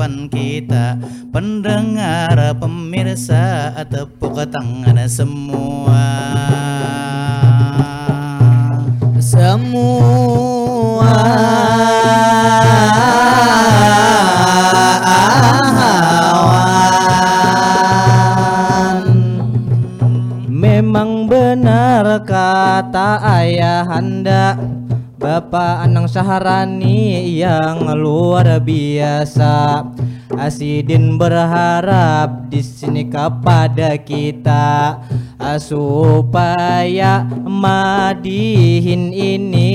harapan kita. Pendengar pemirsa tepuk tangan semua. Semua. Memang benar kata ayahanda Bapak Anang Saharani yang luar biasa. Asidin berharap di sini kepada kita. Supaya Madihin ini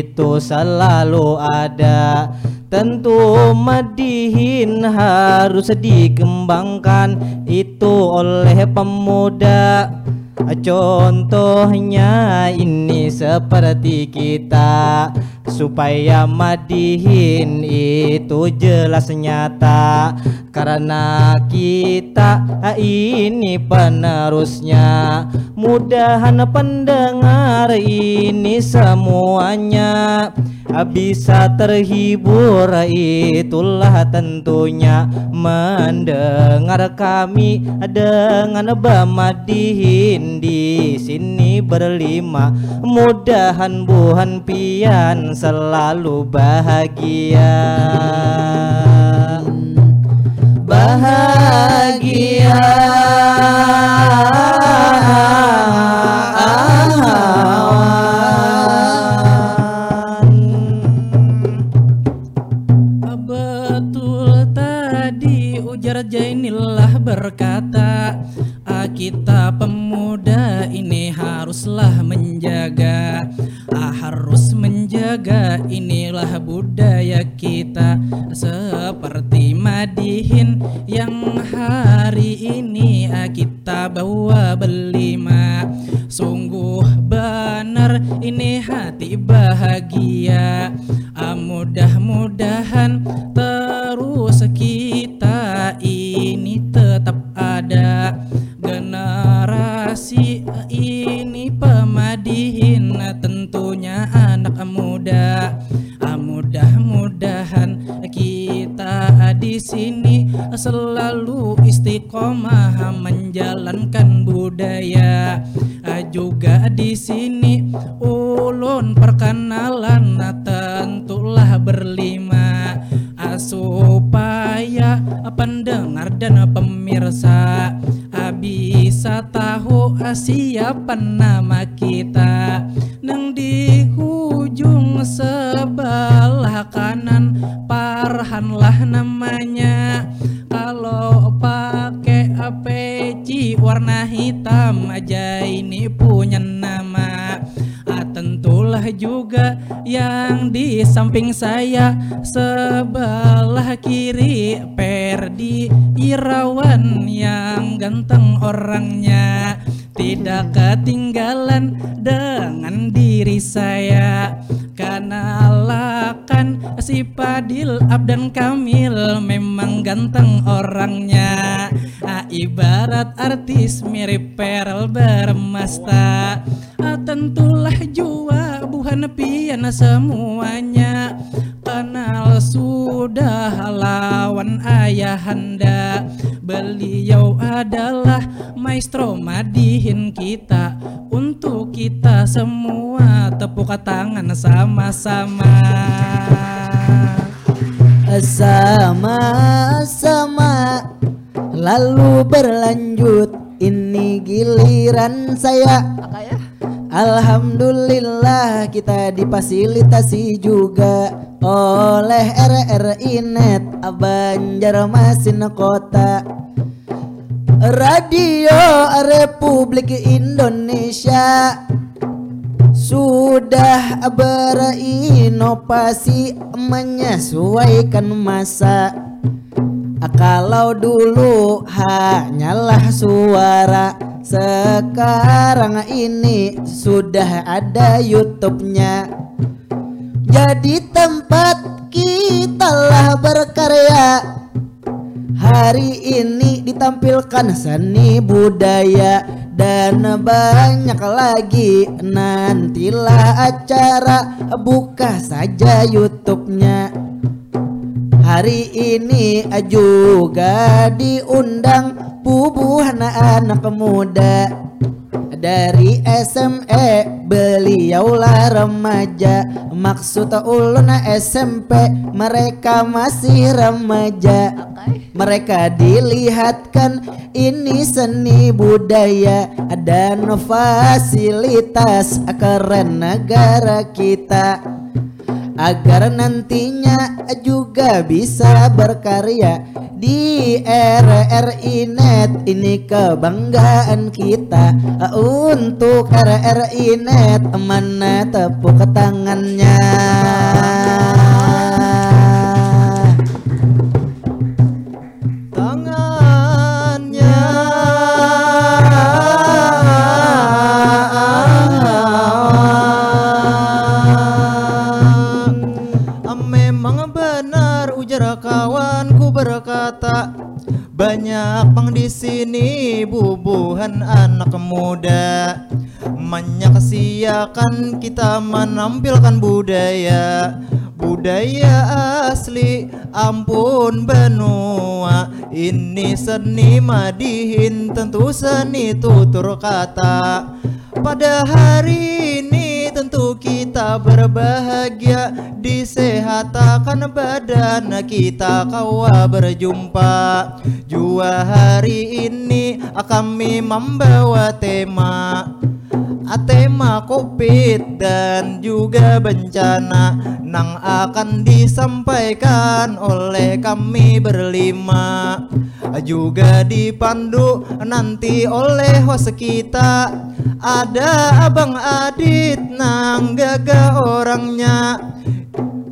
itu selalu ada. Tentu Madihin harus dikembangkan. Itu oleh pemuda Contohnya ini seperti kita. Supaya Madihin itu jelas nyata. Karena kita ini penerusnya. Mudahan pendengar ini semuanya bisa terhibur itulah tentunya mendengar kami. Dengan Bamadihin di sini berlima mudahan buhan pian selalu bahagia. Bahagia menjaga inilah budaya kita. Seperti Madihin yang hari ini ah, kita bawa berlima. Sungguh benar ini hati bahagia. Ah, Mudah-mudahan terus kita ini tetap ada. Generasi ini pemadihin tentunya anak muda. Ah, mudah-mudahan kita di sini selalu istiqomah menjalankan budaya. Ah, juga di sini ulun perkenalan nah, tentulah berlima. Ah, supaya pendengar dan pemirsa siapa nama kita? Neng di ujung sebelah kanan Parhanlah namanya. Kalau pakai peci warna hitam aja ini punya Ah, tentulah juga yang di samping saya. Sebelah kiri Perdi Irawan yang ganteng orangnya tidak ketinggalan dengan diri saya. Karena lakan si Padil Abdan Kamil memang ganteng orangnya. Ah, ibarat artis mirip Perel bermasta. Ah, tentulah jua buhan pian semuanya kenal sudah lawan ayahanda. Beliau adalah maestro madihin kita. Untuk kita semua tepuk tangan sama-sama. Sama-sama Lalu berlanjut. Ini giliran saya Alhamdulillah kita difasilitasi juga oleh RRI Net Banjarmasin Kota Radio Republik Indonesia. Sudah berinovasi menyesuaikan masa Kalau dulu hanyalah suara Sekarang ini sudah ada YouTube-nya. Jadi tempat kita lah berkarya. Hari ini ditampilkan seni budaya dan banyak lagi. Nantilah acara buka saja YouTube-nya Hari ini juga diundang pubuhan anak muda dari SME beliaulah remaja. Maksud ulun SMP mereka masih remaja. Mereka dilihatkan ini seni budaya. Dan fasilitas keren negara kita agar nantinya juga bisa berkarya di RRI Net. Ini kebanggaan kita untuk RRI Net mana tepuk tangannya menyaksikan kita menampilkan budaya budaya asli. Ampun benua ini seni madihin tentu seni tutur kata. Pada hari ini tentu kita berbahagia Disehatkan badan kita kawa berjumpa. Jua hari ini kami membawa tema Tema covid dan juga bencana Nang akan disampaikan oleh kami berlima. Juga dipandu nanti oleh host kita. Ada Abang Adit nang gaga orangnya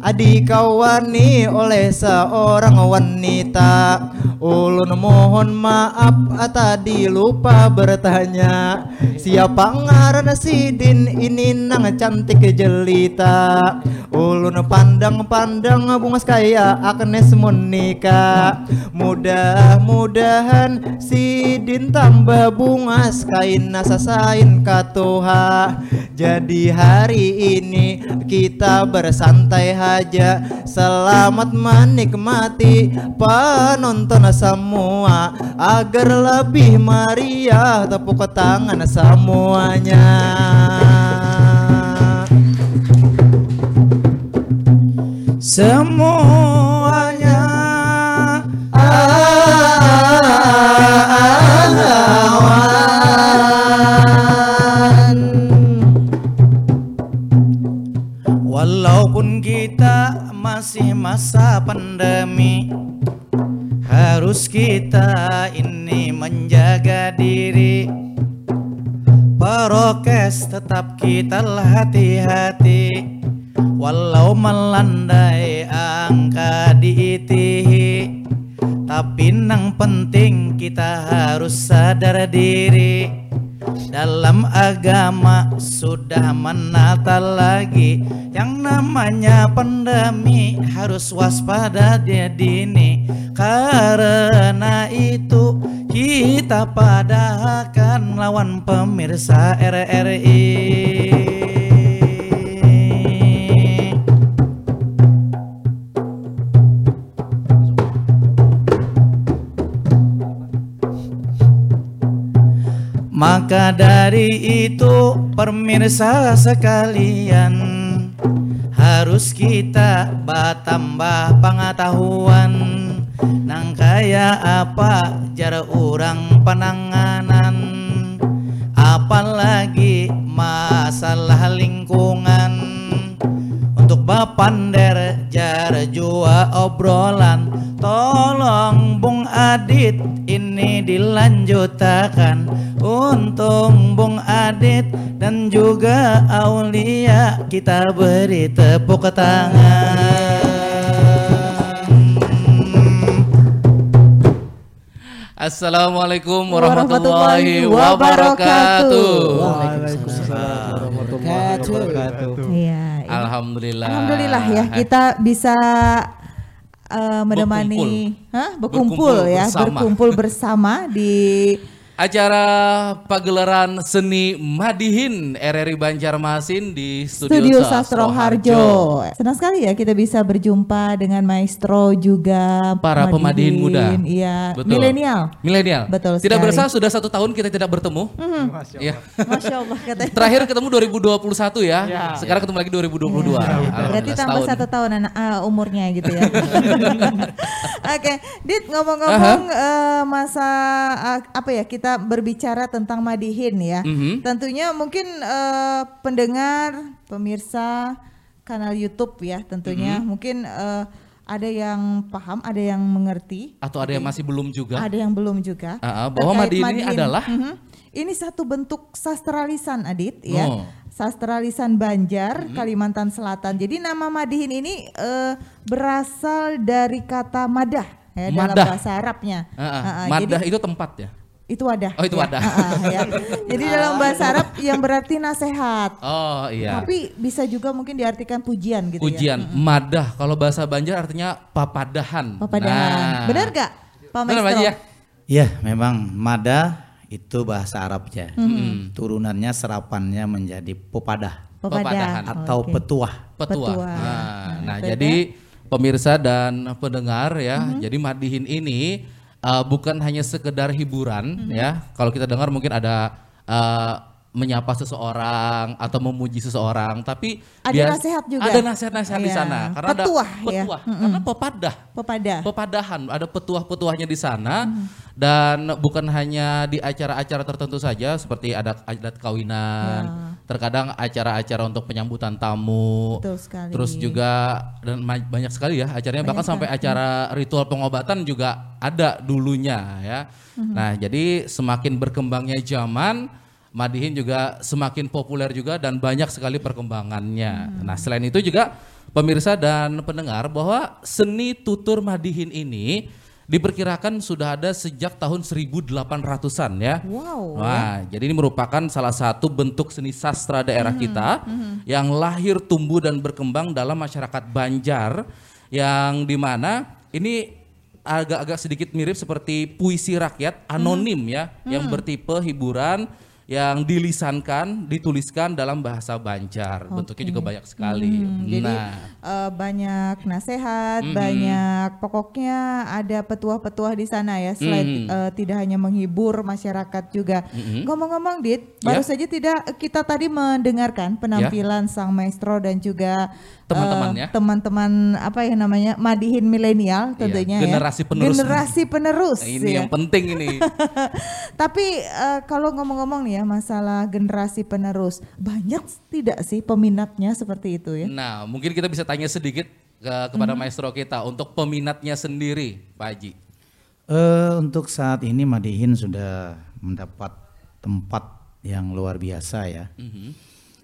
Adik kawani oleh seorang wanita. Ulun mohon maaf tadi lupa bertanya Siapa ngaran Sidin ini nang cantik jelita? Ulun pandang-pandang bungas kaya Agnes Monika Mudah-mudahan Sidin tambah bungas kain nasasain katoha Jadi hari ini kita bersantai aja. Selamat menikmati penonton semua. Agar lebih meriah tepuk tangan semuanya. Semuanya masa pandemi. Harus kita ini menjaga diri. Prokes tetap kita hati-hati. Walau melandai angka diitihi. Tapi nang penting kita harus sadar diri dalam agama sudah menata lagi Yang namanya pandemi harus waspada dia dini. Karena itu kita padahkan lawan pemirsa RRI Maka dari itu pemirsa sekalian Harus kita batambah pengetahuan. Nang kaya apa jarak orang penanganan? Apalagi masalah lingkungan untuk Bapander jar jua obrolan. Tolong Bung Adit ini dilanjutkan Untung Bung Adit dan juga Aulia Kita beri tepuk tangan. Assalamualaikum warahmatullahi wabarakatuh. Waalaikumsalam Alhamdulillah. Alhamdulillah ya kita bisa eh, menemani, Hah? berkumpul, Berkumpul ya, bersama. berkumpul bersama di Acara pagelaran seni Madihin RRI Banjarmasin di Studio Studio, Sastro Harjo. Senang sekali ya kita bisa berjumpa dengan maestro juga Para pemadihin muda. Iya, milenial. Milenial. Betul Tidak sekali. Berasa sudah satu tahun kita tidak bertemu. Iya. Masya Allah katanya. Terakhir ketemu 2021 ya. Sekarang ketemu lagi 2022. Berarti Alhamdulillah, tambah setahun. satu tahun anak ah, umurnya gitu ya. Oke, Dit ngomong-ngomong eh, masa ah, apa ya kita berbicara tentang Madihin ya. Mhm. Tentunya mungkin eh, pendengar, pemirsa kanal YouTube ya tentunya Mhm. mungkin eh, ada yang paham, ada yang mengerti, Atau ada yang masih belum juga. ada yang belum juga. Ah, bahwa Terkait Madihin ini adalah Mhm. ini satu bentuk sastra lisan Adit ya. Oh. Sastra lisan Banjar, Kalimantan Selatan. Jadi nama Madihin ini eh, berasal dari kata madah ya dalam Madah. bahasa Arabnya. Ah. Ah, ah, Madah jadi itu tempat ya. Itu wadah. Oh, itu ya. wadah. Ah, ya. Jadi dalam bahasa Arab yang berarti nasihat. Oh iya. Tapi bisa juga mungkin diartikan pujian gitu ya. Ujian madah kalau bahasa Banjar artinya papadahan. Papadahan. Nah. Benar gak Pak Benar? Pak ya? Ya memang mada itu bahasa Arabnya Mhm. Turunannya serapannya menjadi popadah Papadahan. Papadahan. atau Oke. petuah Petua. Petua. Nah, Nah, nah, itu jadi pemirsa dan pendengar ya, Mhm. jadi Madihin ini uh, bukan hanya sekedar hiburan Mhm. ya. Kalau kita dengar mungkin ada uh, menyapa seseorang atau memuji seseorang, tapi Ada bias- nasihat juga. Ada nasihat-nasihat di Iya. sana karena Petuah ada ya. petuah, karena pepadah. Pepada. Pepadahan, ada petuah-petuahnya di sana Mhm. dan bukan hanya di acara-acara tertentu saja seperti ada adat kawinan, Ya. terkadang acara-acara untuk penyambutan tamu, Betul sekali. terus juga dan banyak sekali ya acaranya bahkan sampai acara ritual pengobatan juga ada dulunya ya. Mhm. Nah, jadi semakin berkembangnya zaman Madihin juga semakin populer juga dan banyak sekali perkembangannya. Mhm. Nah, selain itu juga pemirsa dan pendengar bahwa seni tutur Madihin ini diperkirakan sudah ada sejak tahun 1800-an ya. Wow. Wah, jadi ini merupakan salah satu bentuk seni sastra daerah Mhm, kita yang lahir, tumbuh dan berkembang dalam masyarakat Banjar yang di mana ini agak-agak sedikit mirip seperti puisi rakyat anonim ya, yang bertipe hiburan yang dilisankan, dituliskan dalam bahasa Banjar. Bentuknya juga banyak sekali. Hmm, Jadi nah, eh, banyak nasihat, banyak pokoknya ada petuah-petuah di sana ya. Selain eh, tidak hanya menghibur masyarakat juga. Ngomong-ngomong, Dit, baru Ya. saja tidak kita tadi mendengarkan penampilan sang maestro dan juga Teman-temannya. eh, teman-teman apa ya namanya madihin milenial tentunya ya. generasi penerus. Generasi penerus. Nah, ini ya. yang penting ini. Tapi eh, kalau ngomong-ngomong nih ya masalah generasi penerus, banyak tidak sih peminatnya seperti itu ya? Nah, mungkin kita bisa tanya sedikit ke, kepada maestro kita untuk peminatnya sendiri, Pak Haji? Eh, untuk saat ini Madihin sudah mendapat tempat yang luar biasa ya.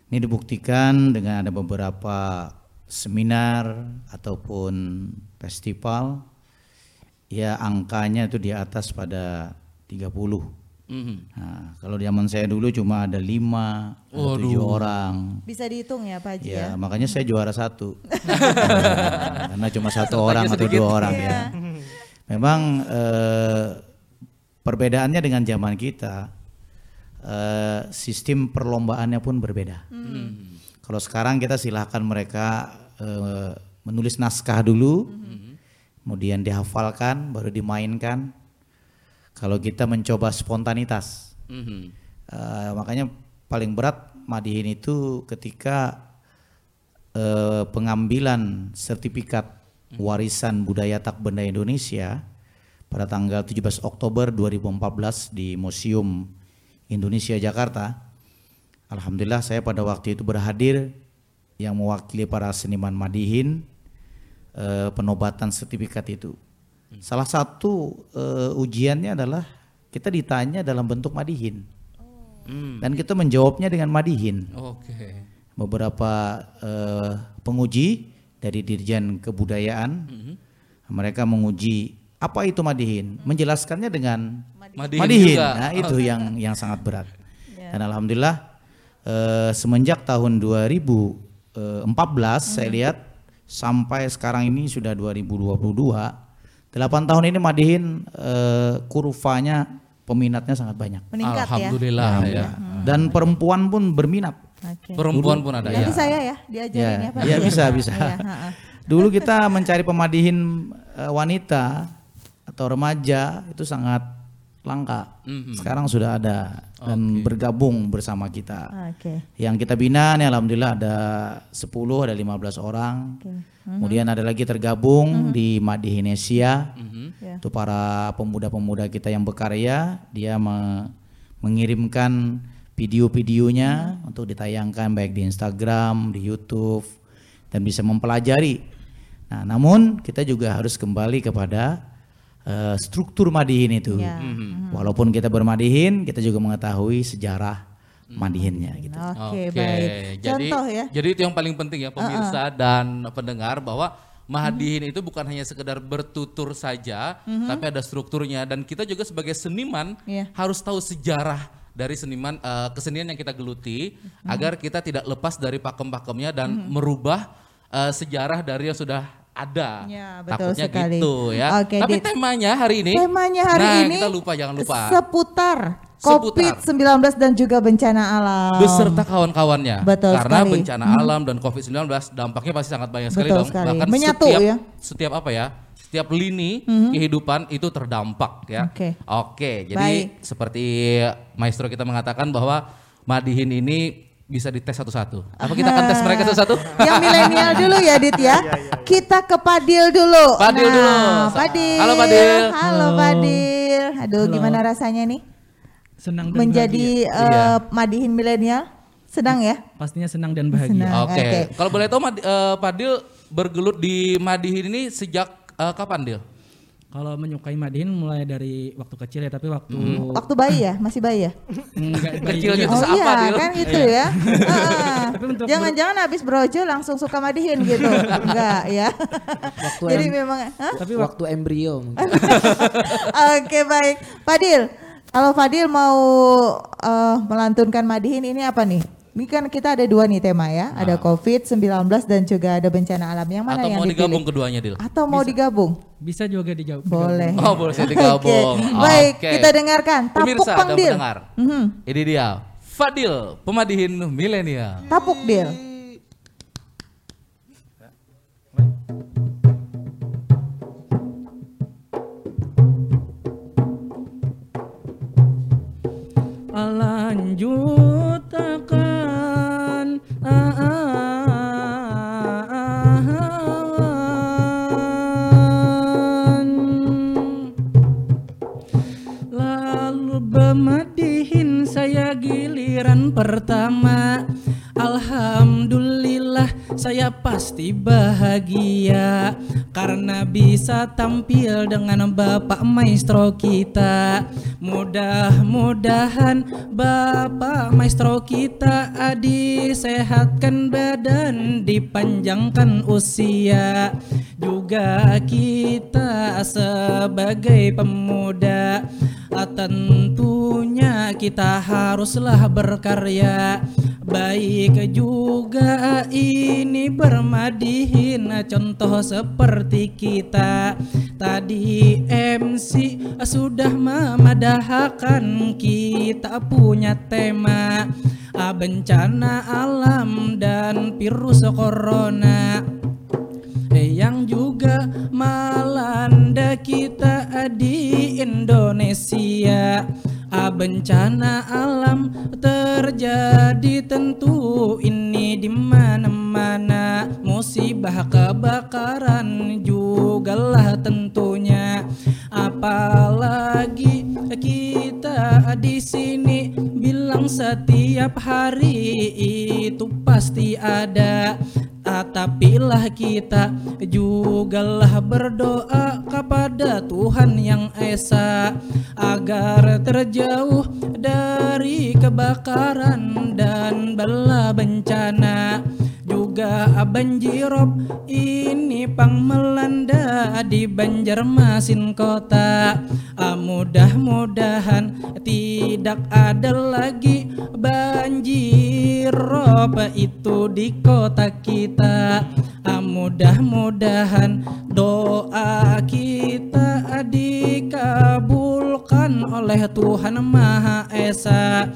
Ini dibuktikan dengan ada beberapa seminar ataupun festival ya angkanya itu di atas pada 30. Mhm. Nah, kalau zaman saya dulu cuma ada lima atau tujuh orang. Bisa dihitung ya Pak Haji ya. Ya, makanya saya juara satu. Nah, Karena cuma satu orang atau dua orang ya. Memang eh, perbedaannya dengan zaman kita, eh, sistem perlombaannya pun berbeda. Kalau sekarang kita silahkan mereka eh, menulis naskah dulu, kemudian dihafalkan, baru dimainkan. Kalau kita mencoba spontanitas, Mhm. Eh, makanya paling berat Madihin itu ketika eh, pengambilan sertifikat warisan budaya tak benda Indonesia pada tanggal 17 Oktober 2014 di Museum Indonesia Jakarta. Alhamdulillah saya pada waktu itu berhadir yang mewakili para seniman Madihin eh, penobatan sertifikat itu. Salah satu eh, ujiannya adalah kita ditanya dalam bentuk Madihin. Hmm. Dan kita menjawabnya dengan Madihin. Oke. Beberapa eh, penguji dari Dirjen Kebudayaan mereka menguji apa itu Madihin, menjelaskannya dengan Madihin juga. Nah, itu yang yang sangat berat. Dan alhamdulillah eh, semenjak tahun 2014 saya lihat sampai sekarang ini sudah 2022 8 tahun ini Madihin eh, kurvanya peminatnya sangat banyak. Meningkat ya. Alhamdulillah ya. Dan perempuan pun berminat. Oke. Perempuan pun ada Nanti ya. saya ya diajarin ya, Pak. Iya bisa bisa. Iya. Dulu kita mencari pemadihin eh, wanita atau remaja itu sangat langka. Mhm. Sekarang sudah ada dan bergabung bersama kita. Oke. Yang kita bina nih alhamdulillah ada 10 ada 15 orang. Oke. Kemudian ada lagi tergabung di Madihinesia. Ya. Itu para pemuda-pemuda kita yang berkarya, dia me- mengirimkan video-videonya untuk ditayangkan baik di Instagram, di YouTube dan bisa mempelajari. Nah, namun kita juga harus kembali kepada eh, struktur Madihin itu. Ya. Walaupun kita bermadihin, kita juga mengetahui sejarah Madihinnya gitu. Oke, baik. Jadi, Contoh ya. Jadi itu yang paling penting ya pemirsa dan pendengar bahwa Mahadihin itu bukan hanya sekedar bertutur saja, tapi ada strukturnya dan kita juga sebagai seniman Iya. harus tahu sejarah dari seniman eh, kesenian yang kita geluti agar kita tidak lepas dari pakem-pakemnya dan merubah eh, sejarah dari yang sudah ada. Ya, betul Takutnya sekali. gitu ya. Oke, tapi Dit. temanya hari ini Temanya hari nah, ini kita lupa jangan lupa seputar Seputar. COVID-19 dan juga bencana alam. beserta kawan-kawannya. Betul Karena sekali. bencana alam dan COVID-19 dampaknya pasti sangat banyak sekali Betul dong. sekali. Bahkan Menyatu setiap ya. setiap apa ya? Setiap lini kehidupan itu terdampak ya. Oke. Oke, jadi Baik. seperti maestro kita mengatakan bahwa Madihin ini bisa dites satu-satu. Apa kita akan tes mereka satu-satu? Yang milenial dulu ya Dit ya. Kita ke Padil dulu. Padil dulu. Nah, Padil. Halo, Padil. Halo Padil. Aduh gimana rasanya nih Senang dan menjadi Iya. eh, Madihin milenial? Senang ya? pastinya senang dan bahagia. Oke. Oke. Kalau boleh tahu Mad- eh, Padil bergelut di Madihin ini sejak eh, kapan, Dil? Kalau menyukai Madihin mulai dari waktu kecil ya, tapi waktu Waktu bayi ya? Masih bayi ya? enggak bayi Kecil juga. gitu oh apa, iya kan gitu ya. Ah, Jangan-jangan habis brojo langsung suka Madihin gitu. Enggak ya. Waktu Jadi em- memang Hah? Tapi waktu embrio mungkin. Oke baik, Fadil. Kalau Fadil mau eh, melantunkan Madihin ini apa nih? Ini kan kita ada dua nih tema ya, ada COVID-19 dan juga ada bencana alam. Yang mana Atau yang mau dipilih? digabung keduanya, Dil? Atau mau digabung? bisa juga dijawab. Boleh. Oh, boleh saya digabung. Baik, Oke. kita dengarkan. Tapuk Pemirsa dan Dil. pendengar. Mhm. Ini dia Fadil, pemadihin milenial. Tapuk Dil. Lanjut akan bermadihin saya Alhamdulillah pasti bahagia karena bisa tampil dengan Bapak Maestro kita. Mudah-mudahan Bapak Maestro kita disehatkan badan, dipanjangkan usia. Juga kita sebagai pemuda tentunya kita haruslah berkarya. Baik juga ini bermadihin contoh seperti kita. Tadi MC sudah memadahkan kita punya tema Bencana alam dan virus corona yang juga melanda kita di Indonesia. Ah, bencana alam terjadi tentu ini di mana-mana. Musibah kebakaran jugalah tentunya. Apalagi kita di sini bilang setiap hari itu pasti ada tapilah kita jugalah berdoa kepada Tuhan yang Esa agar terjauh dari kebakaran dan bala bencana juga banjirop ini pang melanda di Banjarmasin kota. Ah, mudah-mudahan tidak ada lagi banjirop itu di kota kita. Ah, mudah-mudahan doa kita dikabulkan oleh Tuhan Maha Esa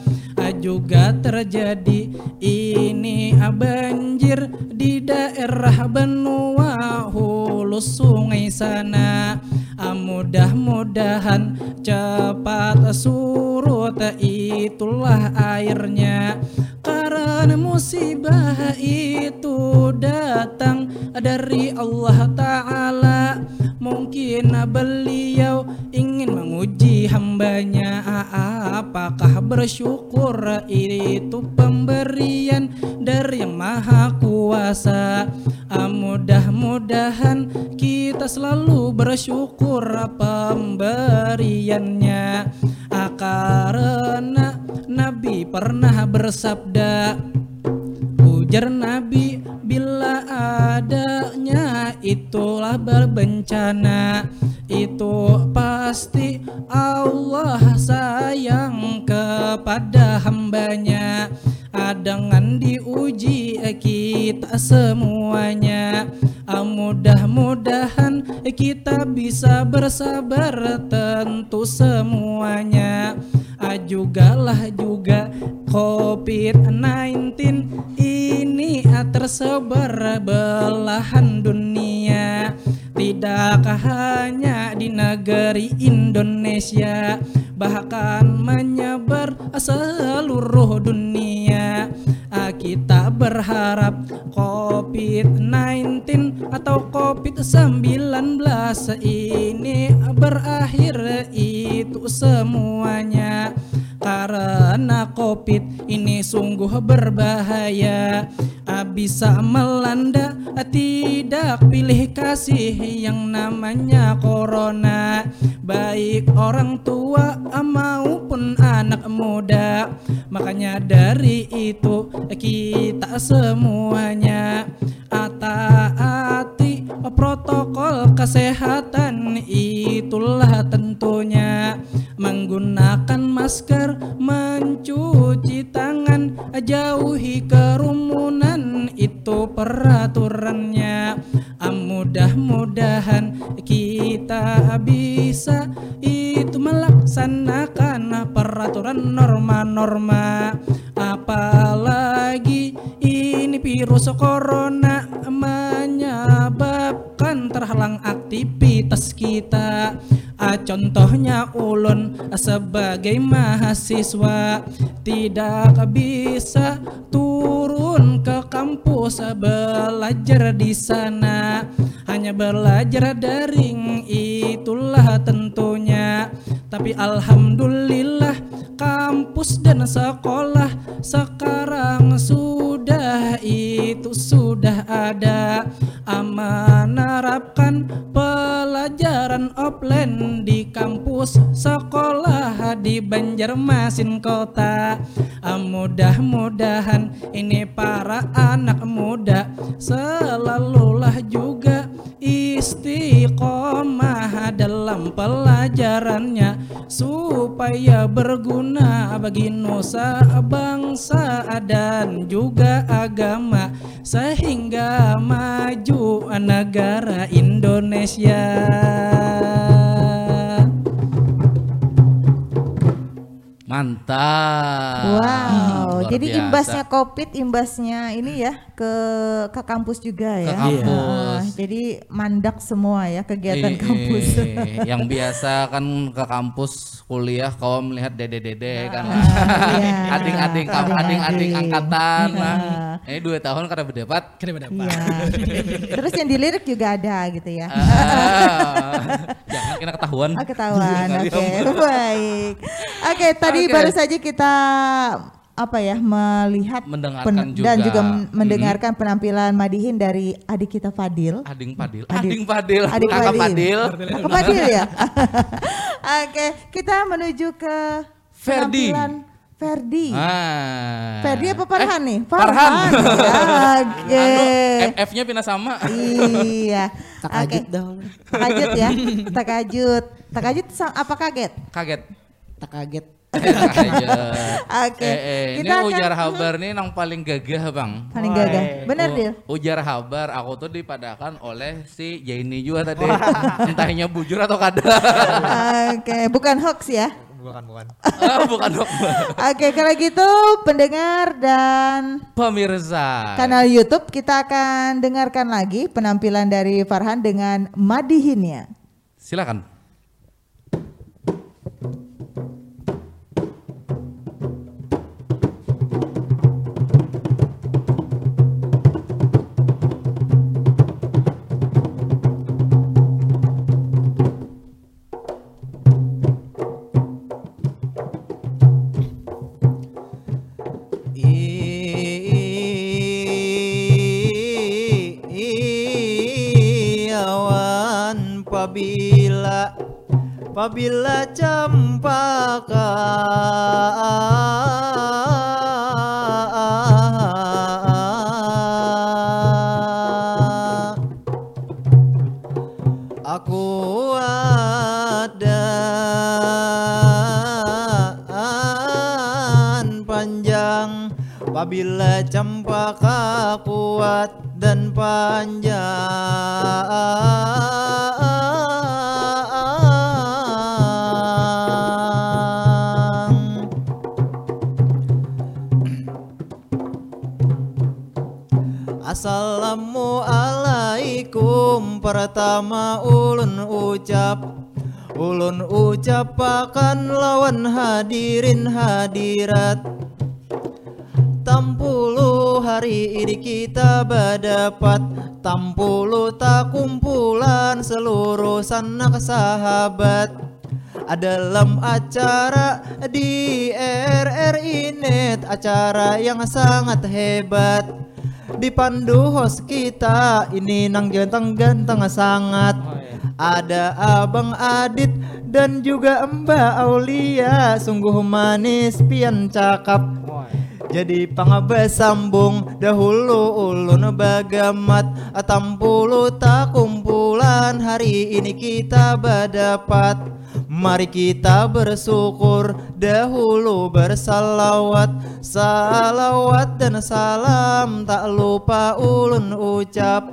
juga terjadi. Ini banjir di daerah Benua Hulu Sungai sana mudah-mudahan cepat surut itulah airnya. Karena musibah itu datang dari Allah Ta'ala. Mungkin beliau ingin menguji hambanya. Apakah bersyukur itu pemberian dari yang maha kuasa? Ah, Mudah-mudahan kita selalu bersyukur pemberiannya. Ah, Karena Nabi pernah bersabda Ujar Nabi bila adanya itulah berbencana Itu pasti Allah sayang kepada hambanya Ah, Dengan diuji kita semuanya. Ah, Mudah-mudahan kita bisa bersabar tentu semuanya. Ah, Jugalah juga COVID-19 ini tersebar belahan dunia. Tidak hanya di negeri Indonesia Bahkan menyebar seluruh dunia. Ah, Kita berharap COVID-19 atau COVID-19 ini berakhir itu semuanya karena COVID ini sungguh berbahaya. Ah, Bisa melanda tidak pilih kasih yang namanya corona. Baik orang tua maupun anak muda. Makanya dari itu kita semuanya Taati protokol kesehatan itulah tentunya. Menggunakan masker, mencuci tangan, jauhi kerumunan itu peraturannya. Ah, Mudah-mudahan kita bisa itu melaksanakan peraturan norma-norma. Apalagi ini virus corona aktivitas kita. Ah, Contohnya ulun sebagai mahasiswa. Tidak bisa turun ke kampus belajar di sana. Hanya belajar daring itulah tentunya. Tapi alhamdulillah kampus dan sekolah sekarang sudah itu sudah ada. Menerapkan pelajaran offline di kampus sekolah di Banjarmasin kota. Ah, mudah-mudahan ini para anak muda selalulah juga istiqomah dalam pelajarannya supaya berguna bagi nusa bangsa dan juga agama sehingga maju negara Indonesia. Mantap. Wow, Luar jadi biasa. imbasnya COVID, imbasnya ini ya ke ke kampus juga Ke ya. kampus. Ah, jadi mandak semua ya kegiatan Eh, kampus. eh, yang biasa kan ke kampus kuliah kau melihat dede-dede kan iya. ading-ading kam- Ading-ading. ading-ading angkatan nah. Iya. ini dua tahun kada berdebat Iya. Terus yang dilirik juga ada gitu ya. Ah, jangan kena ketahuan Oh, ketahuan. Oke, diomong. baik. Oke, tadi Oke. baru saja kita apa ya melihat Mendengarkan dan juga. juga men- mendengarkan penampilan Madihin dari adik kita Fadil. ading Adik- ading padil Adik kakak Fadil. Kakak Fadil ya. Oke, kita menuju ke Ferdi. penampilan Ferdi. ah. Ferdi apa Farhan nih? Farhan. Ya, Oke. Anu, FF-nya pindah sama Iya. Takajud Oke. dah. Takajud ya. Takajud. Takajud sa- apa kaget? kaget Tak aja Oke. eh, eh, ini Kita akan- ujar habar nih yang paling gagah bang Paling gagah. Bener, Dil? Ujar habar aku tuh dipadakan oleh si Jaini juga tadi. Entahnya bujur atau kada. Oke, bukan hoax ya. Bukan, bukan. Ah, Bukan dok. Oke, kalau gitu pendengar dan Pemirsa. kanal YouTube kita akan dengarkan lagi penampilan dari Farhan dengan Madihinnya. Silakan. Pabila cempaka Aku ada panjang. Apabila cempaka kuat dan panjang Pertama ulun ucap Ulun ucapakan lawan hadirin hadirat. Tampulu hari ini kita berdapat Tampulu tak kumpulan seluruh sanak sahabat. Dalam acara di RRI Net Acara yang sangat hebat Dipandu host kita ini nang ganteng-ganteng sangat. Ada Abang Adit dan juga Mbak Aulia Sungguh manis pian cakap. Jadi pangabas sambung dahulu ulun bagamat. Atampulu tak kumpulan hari ini kita berdapat Mari kita bersyukur dahulu bersalawat Salawat dan salam tak lupa ulun ucap.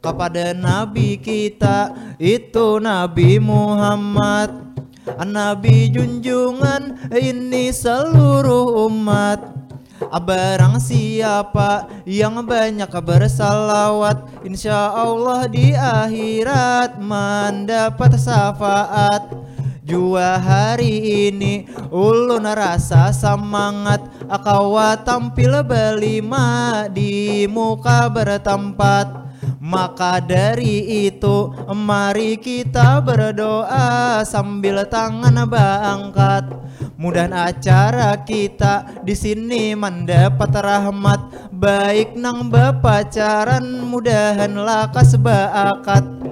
Kepada Nabi kita itu Nabi Muhammad. Nabi junjungan ini seluruh umat. Barang siapa yang banyak bersalawat Insya Allah di akhirat mendapat syafaat Jua hari ini ulun rasa semangat. Akawa tampil berlima di muka bertempat. Maka dari itu mari kita berdoa sambil tangan berangkat. Mudah acara kita di sini mendapat rahmat. Baik nang bepacaran mudahan lakas baakat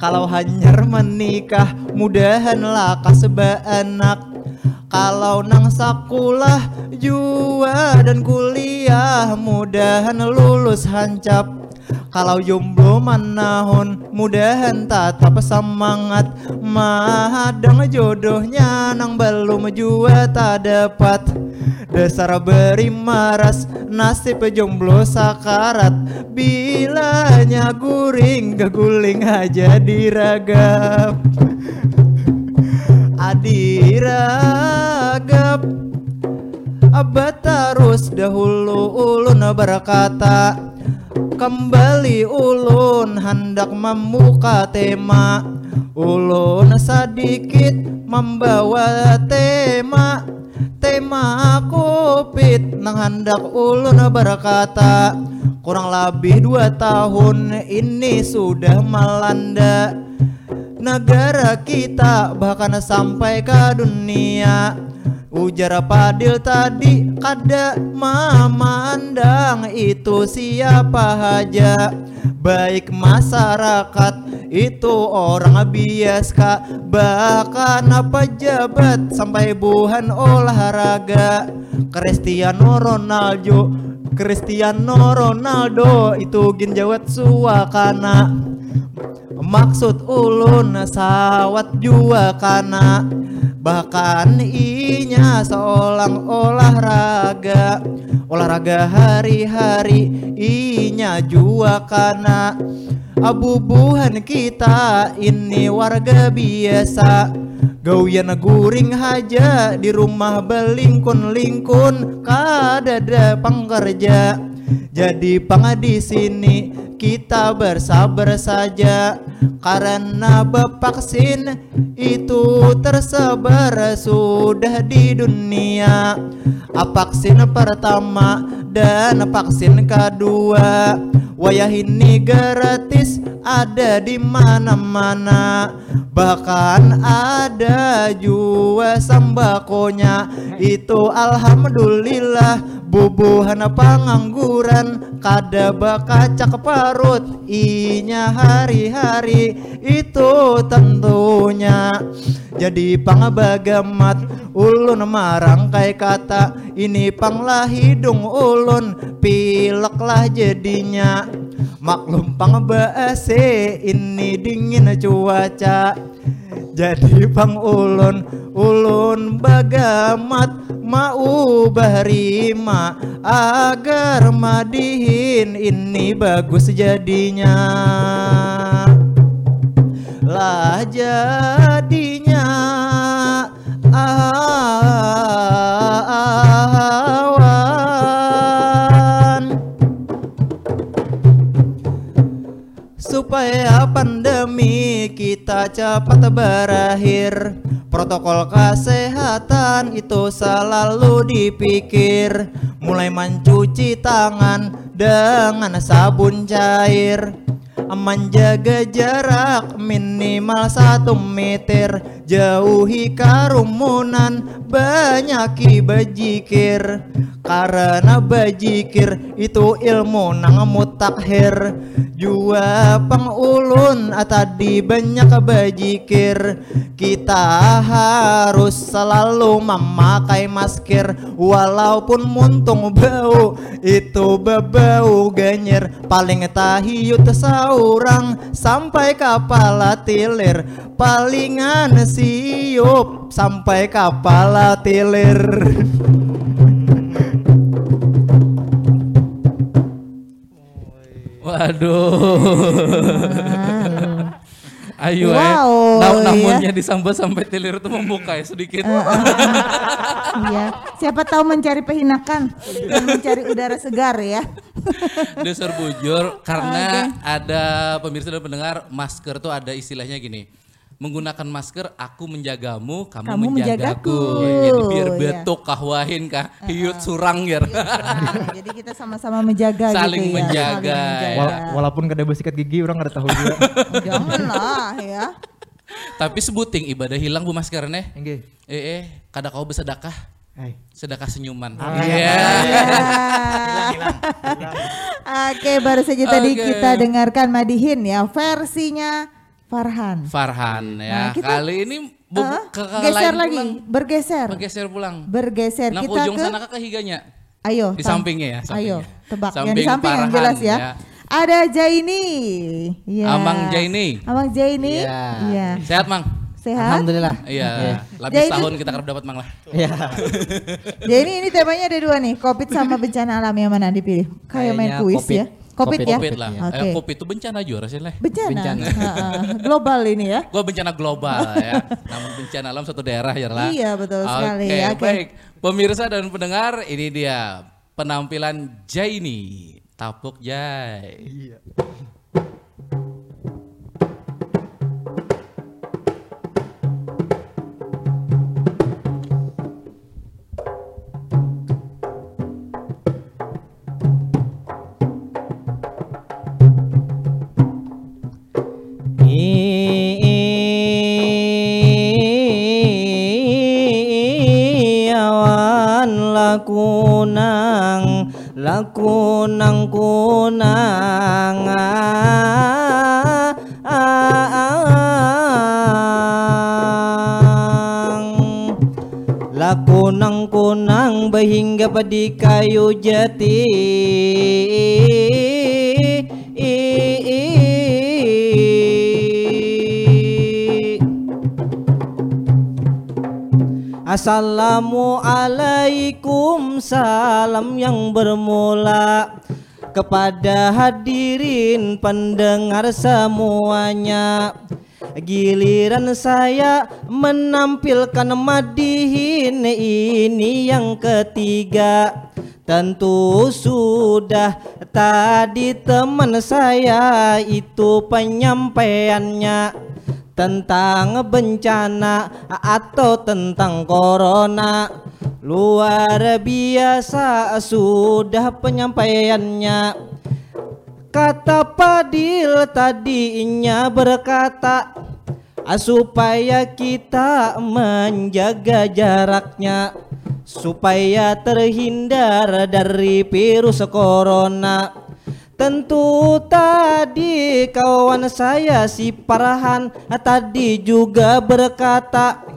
Kalau hanyar menikah mudahan lakas baanak kalau nang sakulah jua dan kuliah mudahan lulus hancap kalau jomblo manahun mudahan tetap semangat. Mahadang jodohnya nang belum jua tak dapat. Dasar beri maras nasib jomblo sakarat. Bilanya guring guling aja diragap. Adiragap. Abah terus dahulu ulun berkata Kembali ulun hendak membuka tema. Ulun sedikit membawa tema. Tema kupit nang hendak ulun berkata Kurang lebih dua tahun ini sudah melanda negara kita bahkan sampai ke dunia Ujar Padil tadi? Kada memandang itu siapa aja? Baik masyarakat itu orang biasa. Bahkan pejabat sampai buhan olahraga? Cristiano Ronaldo Cristiano Ronaldo itu ginjawat suakana Maksud ulun sawat jua kana Bahkan inya seolang olahraga. Olahraga hari-hari inya jua kana. Abubuhan kita ini warga biasa. Gawian guring haja di rumah belingkun-lingkun kadada pangkerja jadi pang di sini kita bersabar saja. Karena vaksin itu tersebar sudah di dunia. Vaksin pertama dan vaksin kedua. Wayah ini gratis ada di mana-mana. Bahkan ada juga sembakonya itu alhamdulillah bubuhan pengangguran kada bakacak parut. Inya hari-hari itu tentunya. Jadi pangbagamat ulun marangkai kata. Ini panglah hidung ulun pileklah jadinya. Maklum pangbase ini dingin cuaca. Jadi pang ulun ulun bagamat mau berima agar madihin ini bagus jadinya. Lah jadinya awan. Supaya pandemi kita cepat berakhir Protokol kesehatan itu selalu dipikir. Mulai mencuci tangan dengan sabun cair Menjaga jarak minimal satu meter. Jauhi kerumunan banyak bajikir Karena bajikir itu ilmu nang mutakhir. Jua pengulun tadi banyak bajikir Kita harus selalu memakai masker. Walaupun muntung bau itu bebau ganyer Paling tahiyut saurang sampai kepala tilir. Palingan siup sampai kepala tilir. Waduh. Ayo Wow, eh. Nam- iya. disambut sampai tilir itu membuka ya sedikit. Iya, siapa tahu mencari pehinakan dan mencari udara segar ya. Dasar bujur karena ada pemirsa dan pendengar masker tuh ada istilahnya gini. Menggunakan masker aku menjagamu kamu, Kamu menjagaku. menjagaku jadi biar Iya. betuk kahwahin kah hiut surang ya jadi kita sama-sama menjaga Saling gitu ya. menjaga, Saling ya. Wala- walaupun kada bersikat gigi orang kada tahu juga. Janganlah ya. tapi sebuting ibadah hilang bu maskernya Enggak. eh eh kada kau bersedekah Hai. sedekah senyuman Ah, Iya. Oke, baru saja tadi Oke. kita dengarkan Madihin ya versinya Farhan. Farhan ya Nah, kita- kali ini bu, Hah? ke, ke geser lain lagi, pulang. bergeser. bergeser pulang Bergeser Nah, kita ujung ke sana ke higanya Ayo, Di sampingnya ya, Ayo, sampingnya. tebak yang Samping di samping yang Farhan, jelas ya. ya. Ada Jaini. Ya. Amang Jaini. Amang Jaini. Iya. Iya. sehat mang Sehat. Alhamdulillah. iya lebih Jadi- setahun kita kerap dapat mang lah Ya. Jaini ini temanya ada dua nih, Covid sama bencana alam yang mana dipilih? Kayak main kuis Covid. ya. Covid, ya. covid lah Oke. eh, covid itu bencana juga rasanya Bencana. Bencana. Ha-ha. Global ini ya. Gua bencana global ya namun bencana alam satu daerah ya lah Iya, betul sekali. Oke, Oke. baik pemirsa dan pendengar ini dia penampilan Jaini Tapuk Jai Iyawan lakunang kunang Lakunang kunang bahingga di kayu jati Assalamualaikum salam yang bermula kepada hadirin pendengar semuanya. Giliran saya menampilkan madihin ini yang ketiga. Tentu sudah tadi teman saya itu penyampaiannya tentang bencana atau tentang corona. Luar biasa sudah penyampaiannya. Kata Padil tadinya berkata supaya kita menjaga jaraknya supaya terhindar dari virus corona Tentu tadi kawan saya si Farhan tadi juga berkata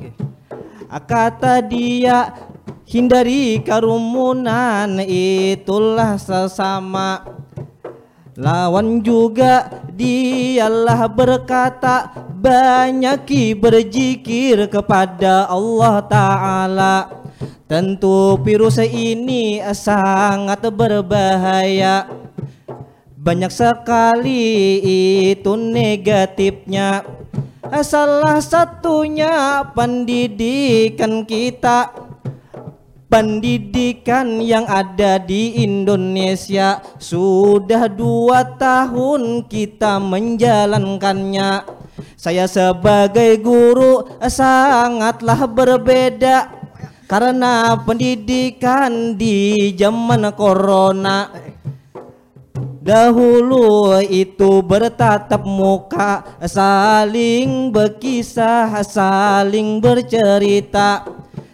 Kata dia hindari kerumunan itulah sesama. Lawan juga dialah berkata Banyaki berzikir kepada Allah Ta'ala. Tentu virus ini sangat berbahaya banyak sekali itu negatifnya. Salah satunya pendidikan kita. Pendidikan yang ada di Indonesia. Sudah dua tahun kita menjalankannya. Saya sebagai guru sangatlah berbeda. Karena pendidikan di zaman corona Dahulu itu bertatap muka Saling berkisah, saling bercerita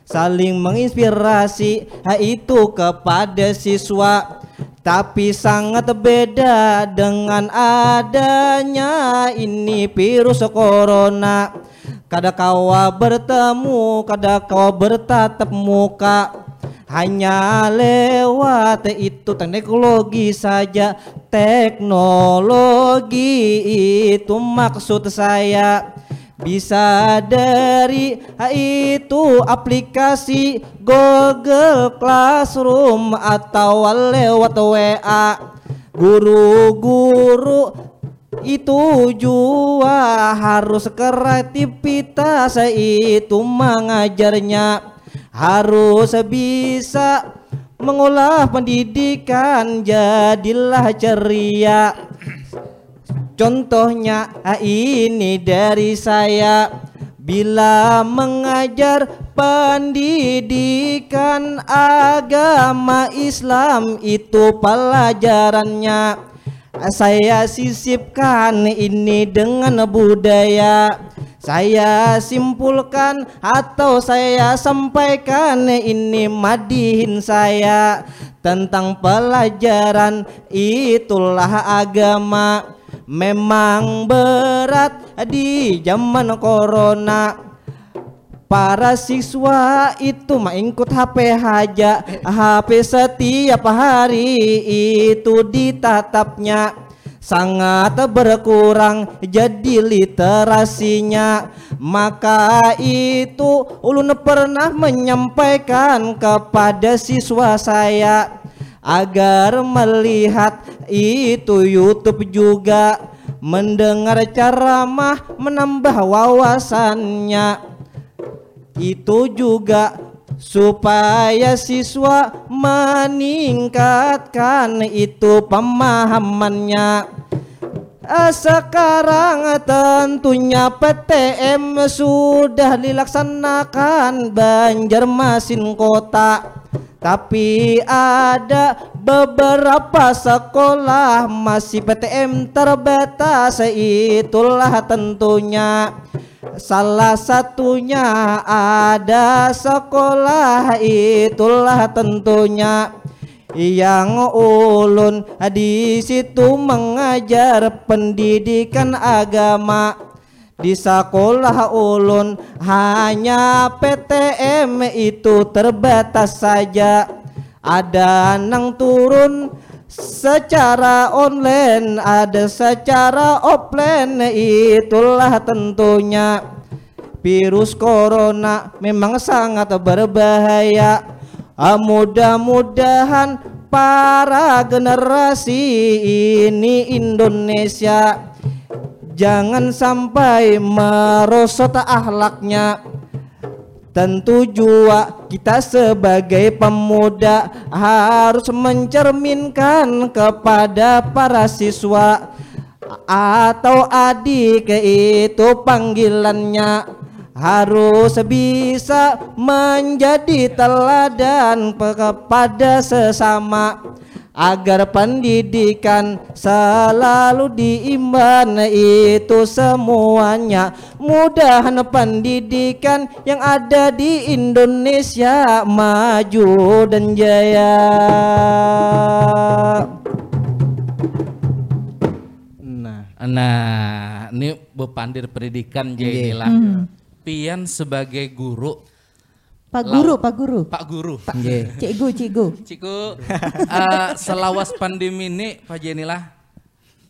Saling menginspirasi Itu kepada siswa. Tapi sangat beda dengan adanya ini virus corona. Kada kawa bertemu, kada kawa bertatap muka hanya lewat itu teknologi saja. Teknologi itu maksud saya. Bisa dari itu aplikasi Google Classroom atau lewat WA guru-guru itu juga harus kreativitas itu mengajarnya harus bisa mengolah pendidikan jadilah ceria. Contohnya ah, ini dari saya. Bila mengajar pendidikan agama Islam itu pelajarannya Saya sisipkan ini dengan budaya. Saya simpulkan atau saya sampaikan ini madihin saya. Tentang pelajaran itulah agama. Memang berat di zaman corona Para siswa itu mengikut HP haja. HP setiap hari itu ditatapnya. Sangat berkurang jadi literasinya. Maka itu ulun pernah menyampaikan kepada siswa saya agar melihat itu YouTube juga. Mendengar ceramah menambah wawasannya itu juga supaya siswa meningkatkan itu pemahamannya. Eh, Sekarang tentunya PTM sudah dilaksanakan Banjarmasin kota. Tapi ada beberapa sekolah masih PTM terbatas Itulah tentunya Salah satunya ada sekolah itulah tentunya. Yang ulun di situ mengajar pendidikan agama. Di sekolah ulun hanya PTM itu terbatas saja. Ada nang turun secara online ada secara offline itulah tentunya. Virus corona memang sangat berbahaya. Ah, Mudah-mudahan para generasi ini Indonesia Jangan sampai merosot ahlaknya Tentu juga kita sebagai pemuda harus mencerminkan kepada para siswa atau adik itu panggilannya. Harus bisa menjadi teladan kepada sesama agar pendidikan selalu diimban itu semuanya mudahan pendidikan yang ada di Indonesia maju dan jaya. Nah. Nah, ini bepandir pendidikan jadi lah. Pian sebagai guru, Pak Guru, Pak Guru. Pak Guru, Cikgu, cikgu. Ciku, eh, selawas pandemi ini Pak Jenilah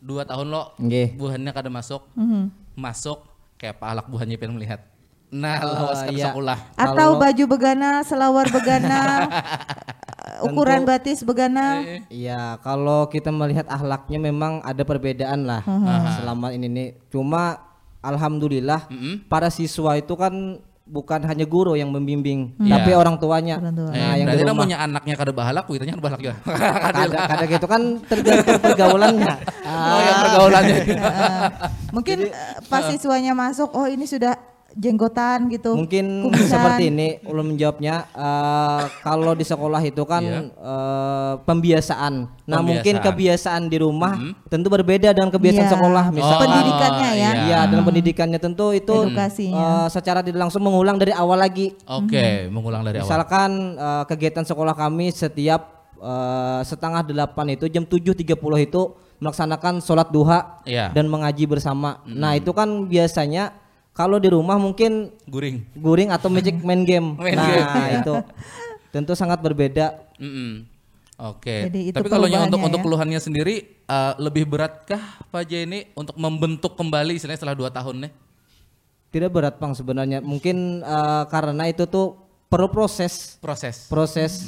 dua tahun lo Nggih. buahnya kada masuk, Mhm. masuk kayak Pak Alak buahnya pengen melihat. Nah, lawas kada iya. sekolah. Atau baju begana, selawar begana, ukuran batis begana. Iya, kalau kita melihat ahlaknya memang ada perbedaan lah selama ini nih. Cuma alhamdulillah para siswa itu kan bukan hanya guru yang membimbing, tapi orang tuanya. Orang tua. Eh, Nah, yang di berarti rumah. namanya anaknya kada bahalak, kuitanya kada bahalak juga. Kadang, kadang gitu kan tergantung pergaulannya. oh ya pergaulannya. Ah, mungkin eh, pas siswanya masuk, oh ini sudah jenggotan gitu. Mungkin kumisan. seperti ini ulun menjawabnya eh, kalau di sekolah itu kan Iya. eh, pembiasaan. Nah, mungkin Pembiasaan. kebiasaan di rumah tentu berbeda dengan kebiasaan Iya. sekolah misalkan. Pendidikannya ya. Iya, dalam pendidikannya tentu itu Edukasinya. eh, secara tidak langsung mengulang dari awal lagi. Oke, mengulang dari awal. Misalkan eh, kegiatan sekolah kami setiap eh, setengah delapan itu jam 7.30 itu melaksanakan sholat duha Iya. dan mengaji bersama. Nah itu kan biasanya kalau di rumah mungkin Guring. guring atau magic main game. Main nah game. itu tentu sangat berbeda. Mm-mm. Oke. Jadi itu Tapi kalau yang untuk perubahannya untuk ya. keluhannya sendiri eh, lebih beratkah Pak Jenny untuk membentuk kembali istilahnya setelah dua tahun nih? Tidak berat bang sebenarnya. Mungkin eh, karena itu tuh perlu proses, Proses. proses.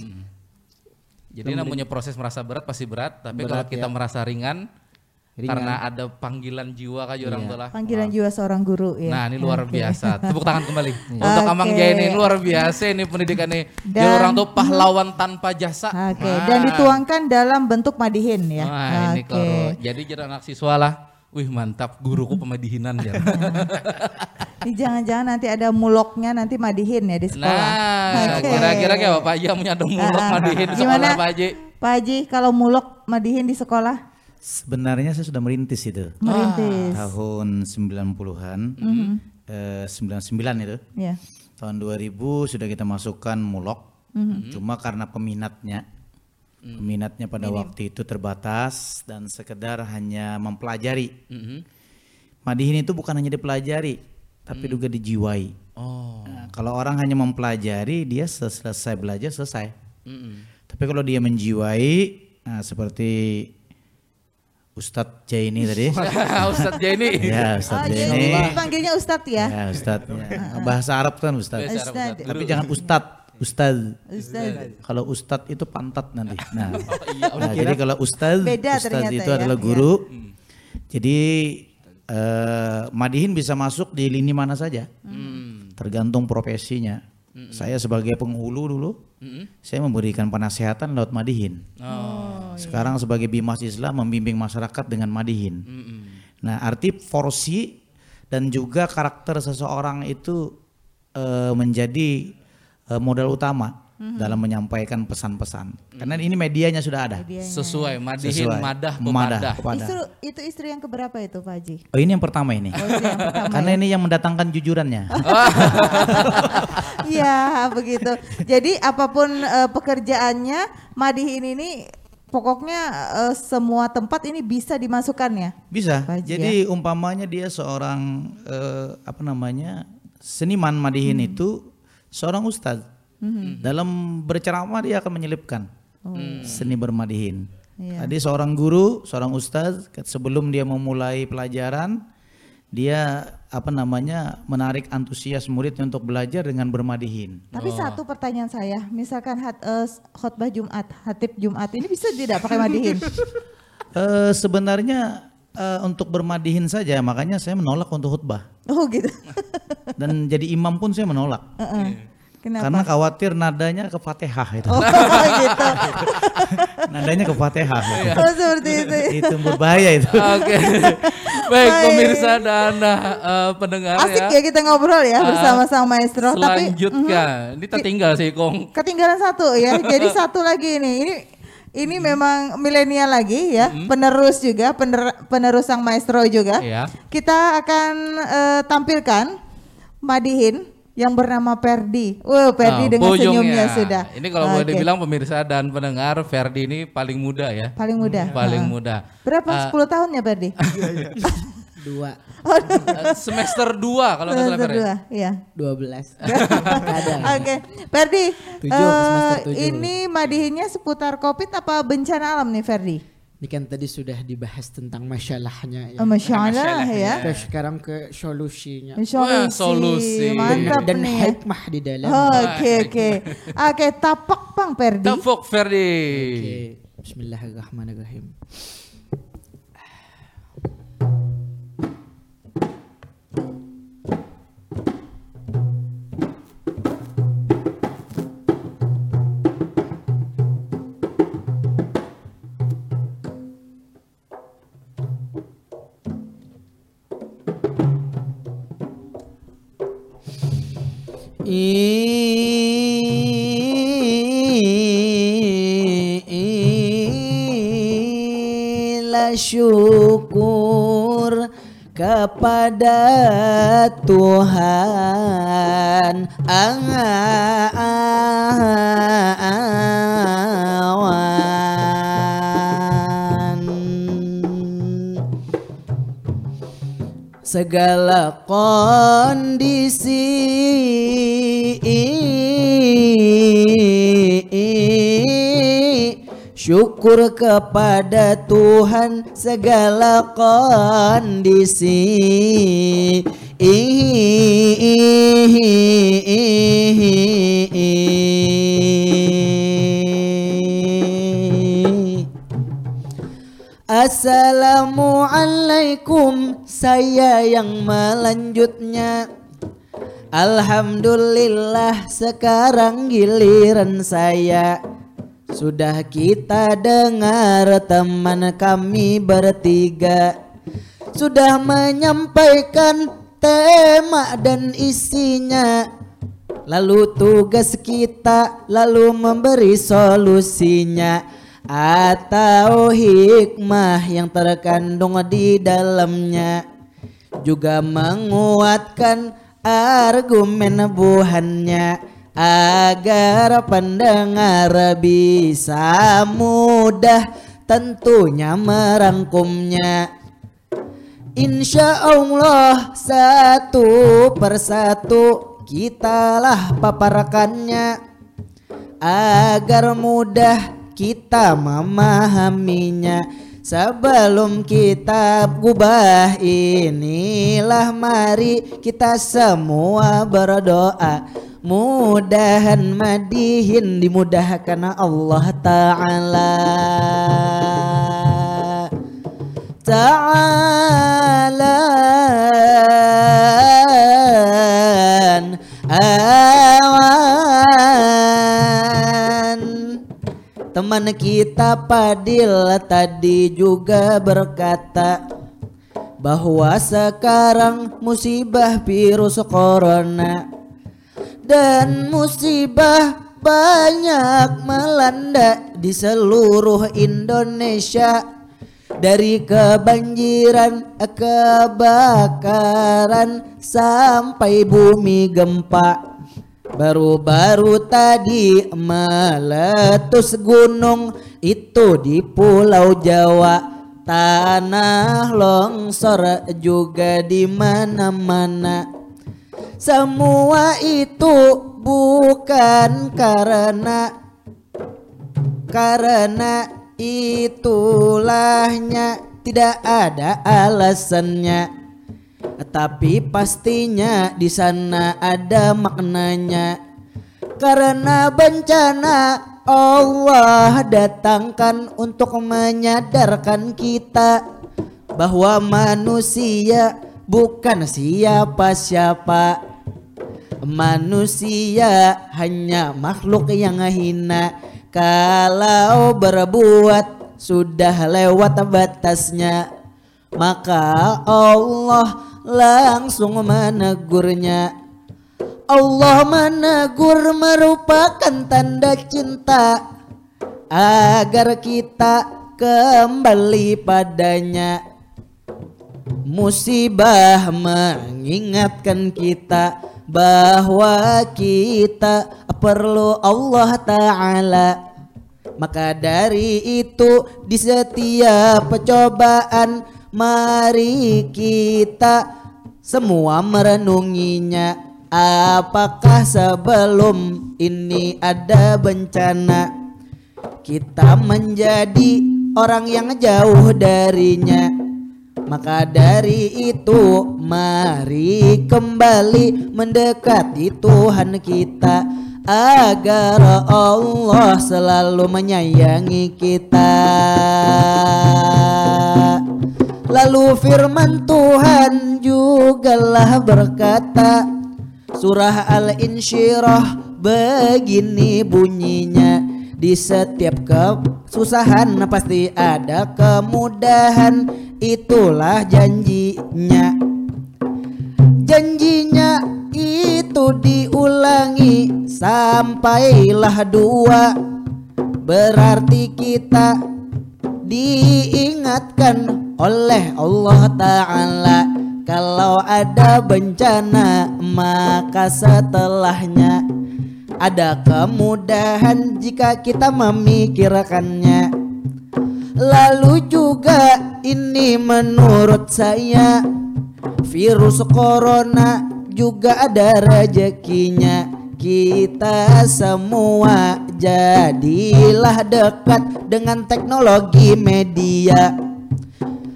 Jadi namanya proses merasa berat pasti berat, tapi kalau Berat, kita ya. merasa ringan, Ringan. karena ada panggilan jiwa kan orang tua lah. Panggilan jiwa seorang guru ya. Nah ini luar Oke. biasa. Tepuk tangan kembali untuk Oke. Amang Jaya ini luar biasa ini pendidikan nih. Jadi Dan- orang tuh pahlawan tanpa jasa. Oke, Nah. dan dituangkan dalam bentuk madihin ya. Wah ini Oke. koro. Jadi jadi anak siswa lah Wih mantap, guruku pemadihinan ya. Ini jangan-jangan nanti ada muloknya nanti madihin ya di sekolah. Nah, Oke. kira-kira kayak Bapak Haji yang punya ada mulok Ah, madihin di Gimana sekolah Pak Haji. Pak Haji kalau mulok madihin di sekolah Sebenarnya saya sudah merintis itu. merintis. Tahun 90-an. eh, 99 itu. Ya. Tahun 2000 sudah kita masukkan mulok. Cuma karena peminatnya peminatnya pada waktu itu terbatas dan sekedar hanya mempelajari. Madihin itu bukan hanya dipelajari, tapi juga dijiwai. Oh. Nah, kalau orang hanya mempelajari, dia selesai belajar selesai. Tapi kalau dia menjiwai, nah, seperti Ustadz Jaini tadi. Ustadz Jaini. ya, Oh, Ustadz jadi Jaini. panggilnya Ustadz ya. Ya, Ustadz. ya. Bahasa Arab kan Ustadz. Ustadz. Tapi jangan Ustadz, Ustadz. Ustadz. Kalau Ustadz itu pantat nanti. Nah, nah, jadi kalau Ustadz, Beda Ustadz ternyata itu ya, adalah iya. guru. Jadi eh, Madihin bisa masuk di lini mana saja, tergantung profesinya. Saya sebagai penghulu dulu, saya memberikan penasehatan lewat Madihin. Oh. Sekarang sebagai bimas Islam membimbing masyarakat dengan Madihin. Nah, arti porsi dan juga karakter seseorang itu eh, menjadi eh, modal utama dalam menyampaikan pesan-pesan. Karena ini medianya sudah ada. Sesuai madihin Sesuai. madah Madah, pemadah. pepadah. Istri, itu istri yang keberapa itu Pak Haji? Oh, ini yang pertama ini. Oh, yang pertama Karena ya? ini yang mendatangkan jujurannya. Iya begitu. Jadi apa pun eh, pekerjaannya, Madihin ini pokoknya eh, semua tempat ini bisa dimasukkannya. Bisa. Pak Haji, Jadi umpamanya dia seorang eh, apa namanya seniman madihin Hmm. itu seorang ustadz. Dalam berceramah dia akan menyelipkan seni bermadihin. Oh. Iya. Tadi seorang guru, seorang ustadz sebelum dia memulai pelajaran dia apa namanya menarik antusias muridnya untuk belajar dengan bermadihin. Tapi satu pertanyaan saya, misalkan hat, eh, khotbah Jumat, hatib Jumat ini bisa tidak pakai Madihin? Eh, sebenarnya eh, untuk bermadihin saja makanya saya menolak untuk khutbah oh gitu. dan jadi imam pun saya menolak. Heeh. Kenapa? Karena khawatir nadanya ke Fatihah itu. Oh gitu. nadanya ke Fatihah. itu. Oh seperti itu. itu berbahaya itu. Oke. Baik pemirsa dan eh, pendengar Asik ya. ya kita ngobrol ya bersama sang maestro. Tapi Selanjutnya, ini tertinggal sih Kong. ketinggalan satu ya. Jadi satu lagi ini. Ini ini memang milenial lagi ya, penerus juga, pener- penerus sang maestro juga. Iya. Kita akan eh, tampilkan Madihin yang bernama Perdi. Wow, Perdi Nah, dengan bojongnya. senyumnya sudah. Ini kalau boleh Oke. dibilang pemirsa dan pendengar, Ferdi ini paling muda ya. paling muda. Paling Heeh. muda. Berapa? 10 tahunnya Perdi? Dua, Eh, semester 2 kalau nggak salah ya? dua, iya. dua belas. Oke, Ferdi. Tujuh, eh, semester tujuh. ini madihinnya seputar covid apa bencana alam nih Ferdi? Ini kan tadi sudah dibahas tentang masalahnya ya. Oh, Masya Allah ya. Kita sekarang ke solusinya. Wah, solusi. Mantap dan nih. ya. hikmah di dalam. Oke oke. Oke, tapak Bang Ferdi. Tepuk Ferdi. Oke, Bismillahirrahmanirrahim. Ila syukur kepada Tuhan. Awan. Segala kondisi syukur kepada Tuhan segala kondisi Assalamualaikum saya yang melanjutnya Alhamdulillah sekarang giliran saya. Sudah kita dengar teman kami bertiga. Sudah menyampaikan tema dan isinya. Lalu tugas kita lalu memberi solusinya. Atau hikmah yang terkandung di dalamnya. Juga menguatkan argumen buhannya Agar pendengar bisa mudah tentunya merangkumnya. Insya Allah satu persatu kitalah paparkannya. Agar mudah kita memahaminya sebelum kita gubah inilah mari kita semua berdoa. Mudahan madihin dimudahkan Allah Ta'ala. Ta'ala Teman kita Padil tadi juga berkata bahwa sekarang musibah virus corona dan musibah banyak melanda di seluruh Indonesia dari kebanjiran, kebakaran sampai bumi gempa. Baru-baru tadi meletus gunung itu di Pulau Jawa. Tanah longsor juga di mana-mana. Semua itu bukan karena karena itulahnya tidak ada alasannya tapi pastinya di sana ada maknanya. Karena bencana Allah datangkan untuk menyadarkan kita bahwa manusia bukan siapa-siapa. Manusia hanya makhluk yang hina. Kalau berbuat sudah lewat batasnya maka Allah langsung menegurnya. Allah menegur merupakan tanda cinta agar kita kembali padanya. Musibah mengingatkan kita bahwa kita perlu Allah Ta'ala. Maka dari itu di setiap percobaan Mari kita semua merenunginya. Apakah sebelum ini ada bencana? Kita menjadi orang yang jauh darinya. Maka dari itu mari kembali mendekati Tuhan kita. Agar Allah selalu menyayangi kita. Lalu firman Tuhan jugalah berkata Surah Al-Insyirah begini bunyinya. Di setiap kesusahan pasti ada kemudahan. Itulah janjinya. Janjinya itu diulangi Sampailah dua. Berarti kita diingatkan oleh Allah Ta'ala. Kalau ada bencana maka setelahnya. Ada kemudahan jika kita memikirkannya. Lalu juga ini menurut saya Virus corona juga ada rezekinya kita semua jadilah dekat dengan teknologi media.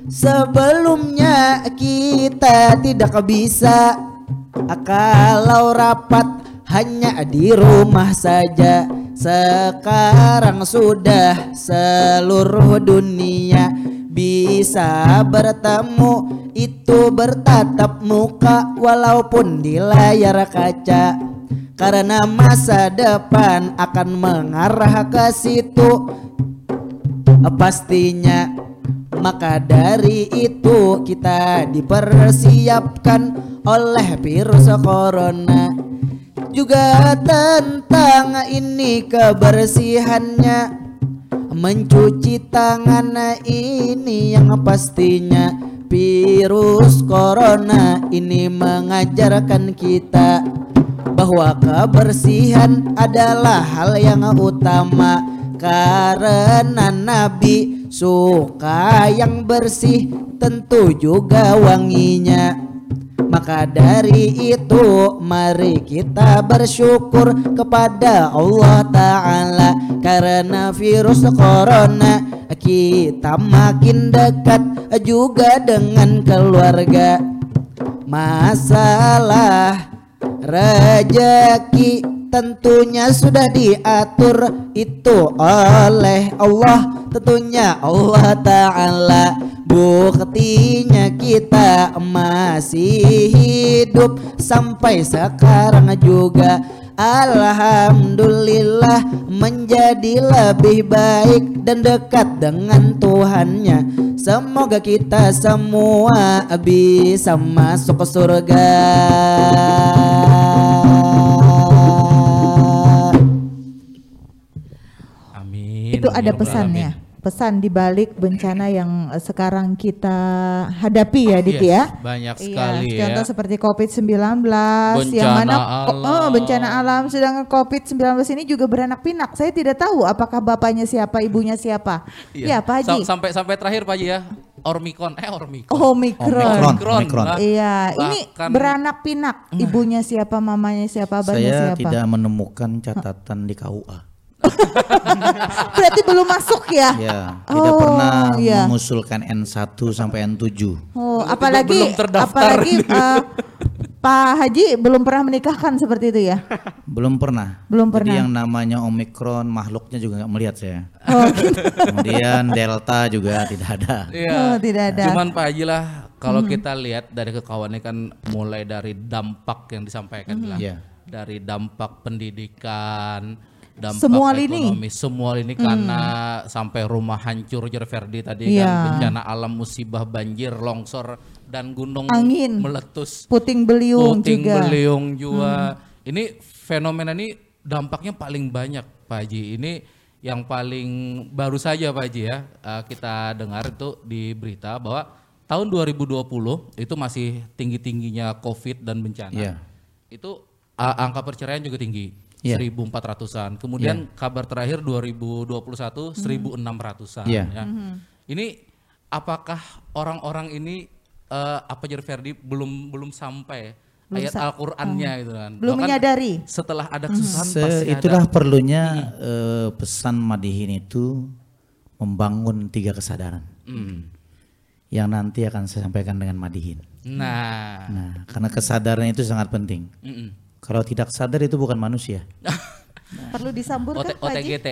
Sebelumnya kita tidak bisa. Kalau rapat hanya di rumah saja. Sekarang sudah seluruh dunia bisa bertemu. Itu bertatap muka walaupun di layar kaca karena masa depan akan mengarah ke situ. Pastinya Maka dari itu kita dipersiapkan oleh virus corona. Juga tentang ini kebersihannya. Mencuci tangan ini yang pastinya Virus corona ini mengajarkan kita bahwa kebersihan adalah hal yang utama. Karena Nabi suka yang bersih tentu juga wanginya. Maka dari itu mari kita bersyukur kepada Allah Ta'ala. Karena virus corona kita makin dekat juga dengan keluarga. Masalah Rezeki tentunya sudah diatur. Itu oleh Allah. Tentunya Allah Ta'ala. Buktinya kita masih hidup. Sampai sekarang juga. Alhamdulillah menjadi lebih baik dan dekat dengan Tuhannya. Semoga kita semua bisa masuk ke surga Itu ada Ya pesannya. Alamin. Pesan di balik bencana yang eh, sekarang kita hadapi ya, Dik Yes, ya. Banyak Iya, sekali ya. contoh seperti COVID-19 yang Bencana mana oh, oh, alam. bencana alam sedangkan COVID-19 ini juga beranak pinak. Saya tidak tahu apakah bapaknya siapa, ibunya siapa. Iya. Ya, Pak Haji. Sa- sampai sampai terakhir Pak Haji ya. Ormikon eh Ormikon. Omikron. Omikron. Omikron. Bah- Iya, ini bahkan- beranak pinak. Ibunya siapa, mamanya siapa, abahnya Saya siapa. tidak menemukan catatan di KUA. Berarti belum masuk ya? Ya, tidak Oh, pernah iya. mengusulkan N1 sampai N7. Oh, apalagi belum terdaftar. apalagi eh, Pak Haji belum pernah menikahkan seperti itu ya? Belum pernah. Belum Jadi pernah. yang namanya Omikron makhluknya juga nggak melihat saya. Oh, gitu. Kemudian Delta juga tidak ada. Iya. Oh, tidak ada. Cuman Pak Haji lah kalau kita lihat dari kekawannya kan mulai dari dampak yang disampaikan lah. Iya. Dari dampak pendidikan, dampak Semua lini. ekonomi, semua lini karena sampai rumah hancur Jer Ferdi tadi Iya. kan bencana alam musibah banjir, longsor dan gunung Angin. meletus. Puting beliung Puting juga. beliung juga. Ini fenomena ini dampaknya paling banyak Pak Haji. Ini yang paling baru saja Pak Haji ya eh, kita dengar itu di berita bahwa tahun 2020 itu masih tinggi-tingginya COVID dan bencana. Iya. Itu a- angka perceraian juga tinggi. Iya. 1400-an. Kemudian kabar terakhir 2021 1600-an Iya. ya. Ini apakah orang-orang ini eh, apa Jer Ferdi belum belum sampai ayat Al-Qur'annya gitu kan. Belum Bahkan menyadari. Setelah ada kesusahan Se- pasti itulah ada. perlunya eh, pesan Madihin itu membangun tiga kesadaran Hmm. yang nanti akan saya sampaikan dengan Madihin. Nah. Nah, karena kesadaran itu sangat penting. Mm-mm. Kalau tidak sadar itu bukan manusia. Perlu disambut kan OT-? OTGT.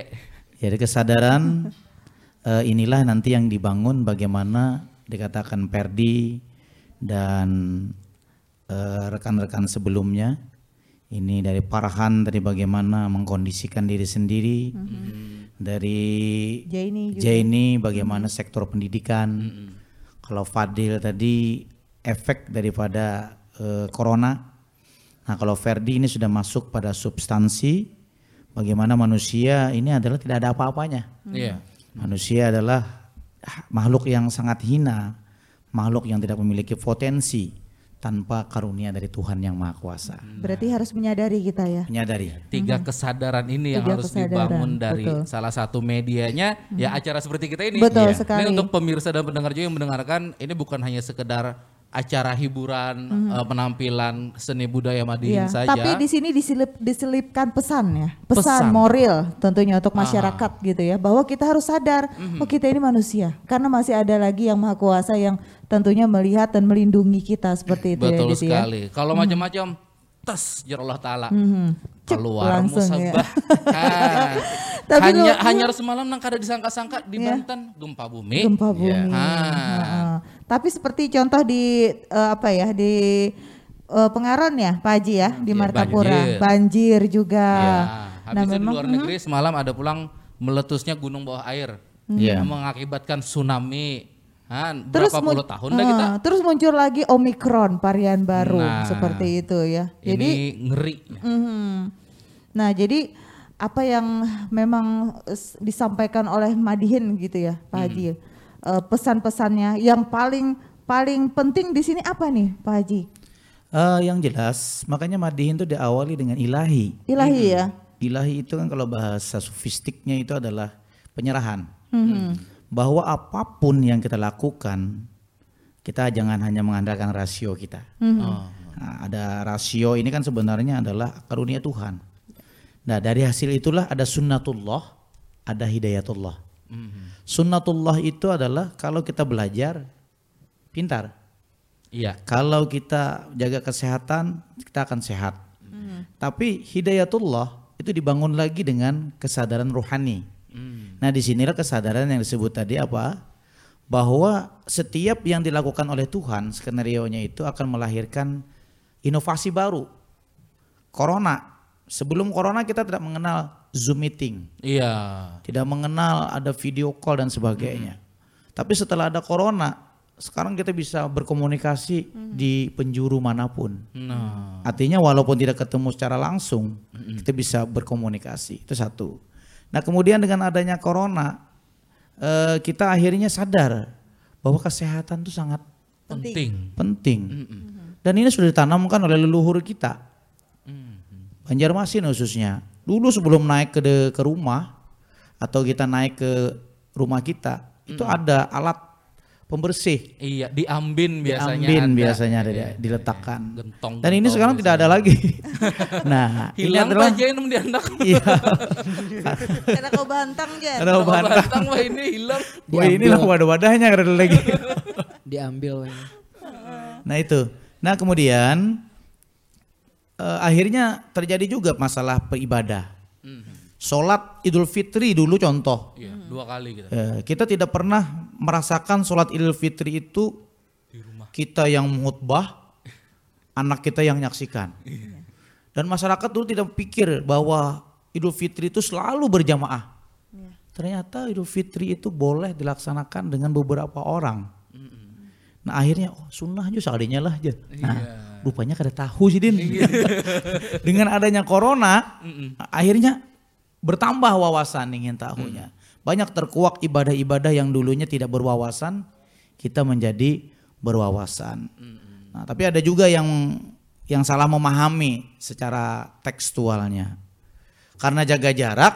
Jadi kesadaran eh, inilah nanti yang dibangun bagaimana dikatakan Perdi dan eh, rekan-rekan sebelumnya ini dari Farhan dari bagaimana mengkondisikan diri sendiri dari Jaini juga. Jaini bagaimana sektor pendidikan kalau Fadil tadi efek daripada eh, corona nah kalau Ferdi ini sudah masuk pada substansi bagaimana manusia ini adalah tidak ada apa-apanya Iya. Manusia adalah makhluk yang sangat hina, makhluk yang tidak memiliki potensi tanpa karunia dari Tuhan yang Maha Kuasa. Berarti harus menyadari kita ya. Menyadari. Tiga kesadaran ini yang Tiga harus kesadaran, dibangun dari betul. salah satu medianya ya acara seperti kita ini. Betul Iya. sekali. Ini untuk pemirsa dan pendengar juga yang mendengarkan ini bukan hanya sekedar acara hiburan, eh, penampilan seni budaya Madihin Iya, saja. Tapi di sini diselip, diselipkan pesan ya, pesan, Pesan. moral tentunya untuk masyarakat gitu ya, bahwa kita harus sadar, Mhm. oh kita ini manusia, karena masih ada lagi yang maha kuasa yang tentunya melihat dan melindungi kita seperti itu Betul ya, Diti ya. sekali. Kalau macam-macam tes jar Allah taala. Cek Keluar langsung ya. musabah. Ah. Tapi hanya lu- hanya semalam nang kada disangka-sangka di Banten gempa bumi. Iya. Gempa bumi. Ah. Heeh. Tapi seperti contoh di eh, apa ya di eh, Pengaron ya, Pak Haji ya, di Iya, Martapura, banjir. banjir juga. Ya, Nah, habis itu di memang luar negeri semalam ada pulang meletusnya gunung bawah air Iya. yang mengakibatkan tsunami Han, Terus berapa puluh tahun dah Ah, kita. Terus muncul lagi Omikron varian baru Nah, seperti itu ya. Jadi ini ngeri. Mhm. Nah, jadi apa yang memang disampaikan oleh Madihin gitu ya, Pak Haji. Eh, pesan-pesannya yang paling paling penting di sini apa nih, Pak Haji? Eh, yang jelas, makanya Madihin itu diawali dengan ilahi. Ilahi ya. Ilahi itu kan kalau bahasa sofistiknya itu adalah penyerahan. Mhm. Bahwa apa pun yang kita lakukan, kita jangan hanya mengandalkan rasio kita. Oh. Nah, ada rasio ini kan sebenarnya adalah karunia Tuhan. Nah dari hasil itulah ada sunnatullah, ada hidayatullah. Sunnatullah itu adalah kalau kita belajar, pintar. Iya. Kalau kita jaga kesehatan, kita akan sehat. Tapi hidayatullah itu dibangun lagi dengan kesadaran rohani. Nah di sinilah kesadaran yang disebut tadi apa? Bahwa setiap yang dilakukan oleh Tuhan, skenario nya itu akan melahirkan inovasi baru. Corona, sebelum Corona kita tidak mengenal Zoom meeting Iya. tidak mengenal ada video call dan sebagainya. Tapi setelah ada corona, sekarang kita bisa berkomunikasi di penjuru mana pun. Nah. Artinya walaupun tidak ketemu secara langsung, kita bisa berkomunikasi. Itu satu. Nah kemudian dengan adanya corona, eh, kita akhirnya sadar bahwa kesehatan itu sangat Penting. penting. Dan ini sudah ditanamkan oleh leluhur kita. Banjarmasin khususnya. Dulu sebelum naik ke de- ke rumah atau kita naik ke rumah kita, itu ada alat pembersih. Iya, diambin biasanya Diambin ada. biasanya ada Iya, diletakkan. iya. Gentong. Dan ini gentong sekarang tidak ada lagi. nah, ini Hilang adalah aja ini di anak. iya. Karena kau bantang Jan. Ada bahan. Bantang wah ini hilang. Wah, inilah wadah-wadahnya ada lagi. diambil Nah itu. Nah kemudian eh, akhirnya terjadi juga masalah beribadah. Sholat Idul Fitri dulu contoh. Iya, dua kali kita. Eh, kita tidak pernah merasakan sholat Idul Fitri itu kita yang mengutbah, anak kita yang menyaksikan. Dan masyarakat dulu tidak pikir bahwa Idul Fitri itu selalu berjamaah. Ternyata Idul Fitri itu boleh dilaksanakan dengan beberapa orang. Nah akhirnya oh, sunnah aja sekalinya lah aja. Nah, rupanya kada tahu sih Din. Dengan adanya corona, akhirnya bertambah wawasan ingin tahunya. Banyak terkuak ibadah-ibadah yang dulunya tidak berwawasan, kita menjadi berwawasan. Nah, tapi ada juga yang yang salah memahami secara tekstualnya. Karena jaga jarak,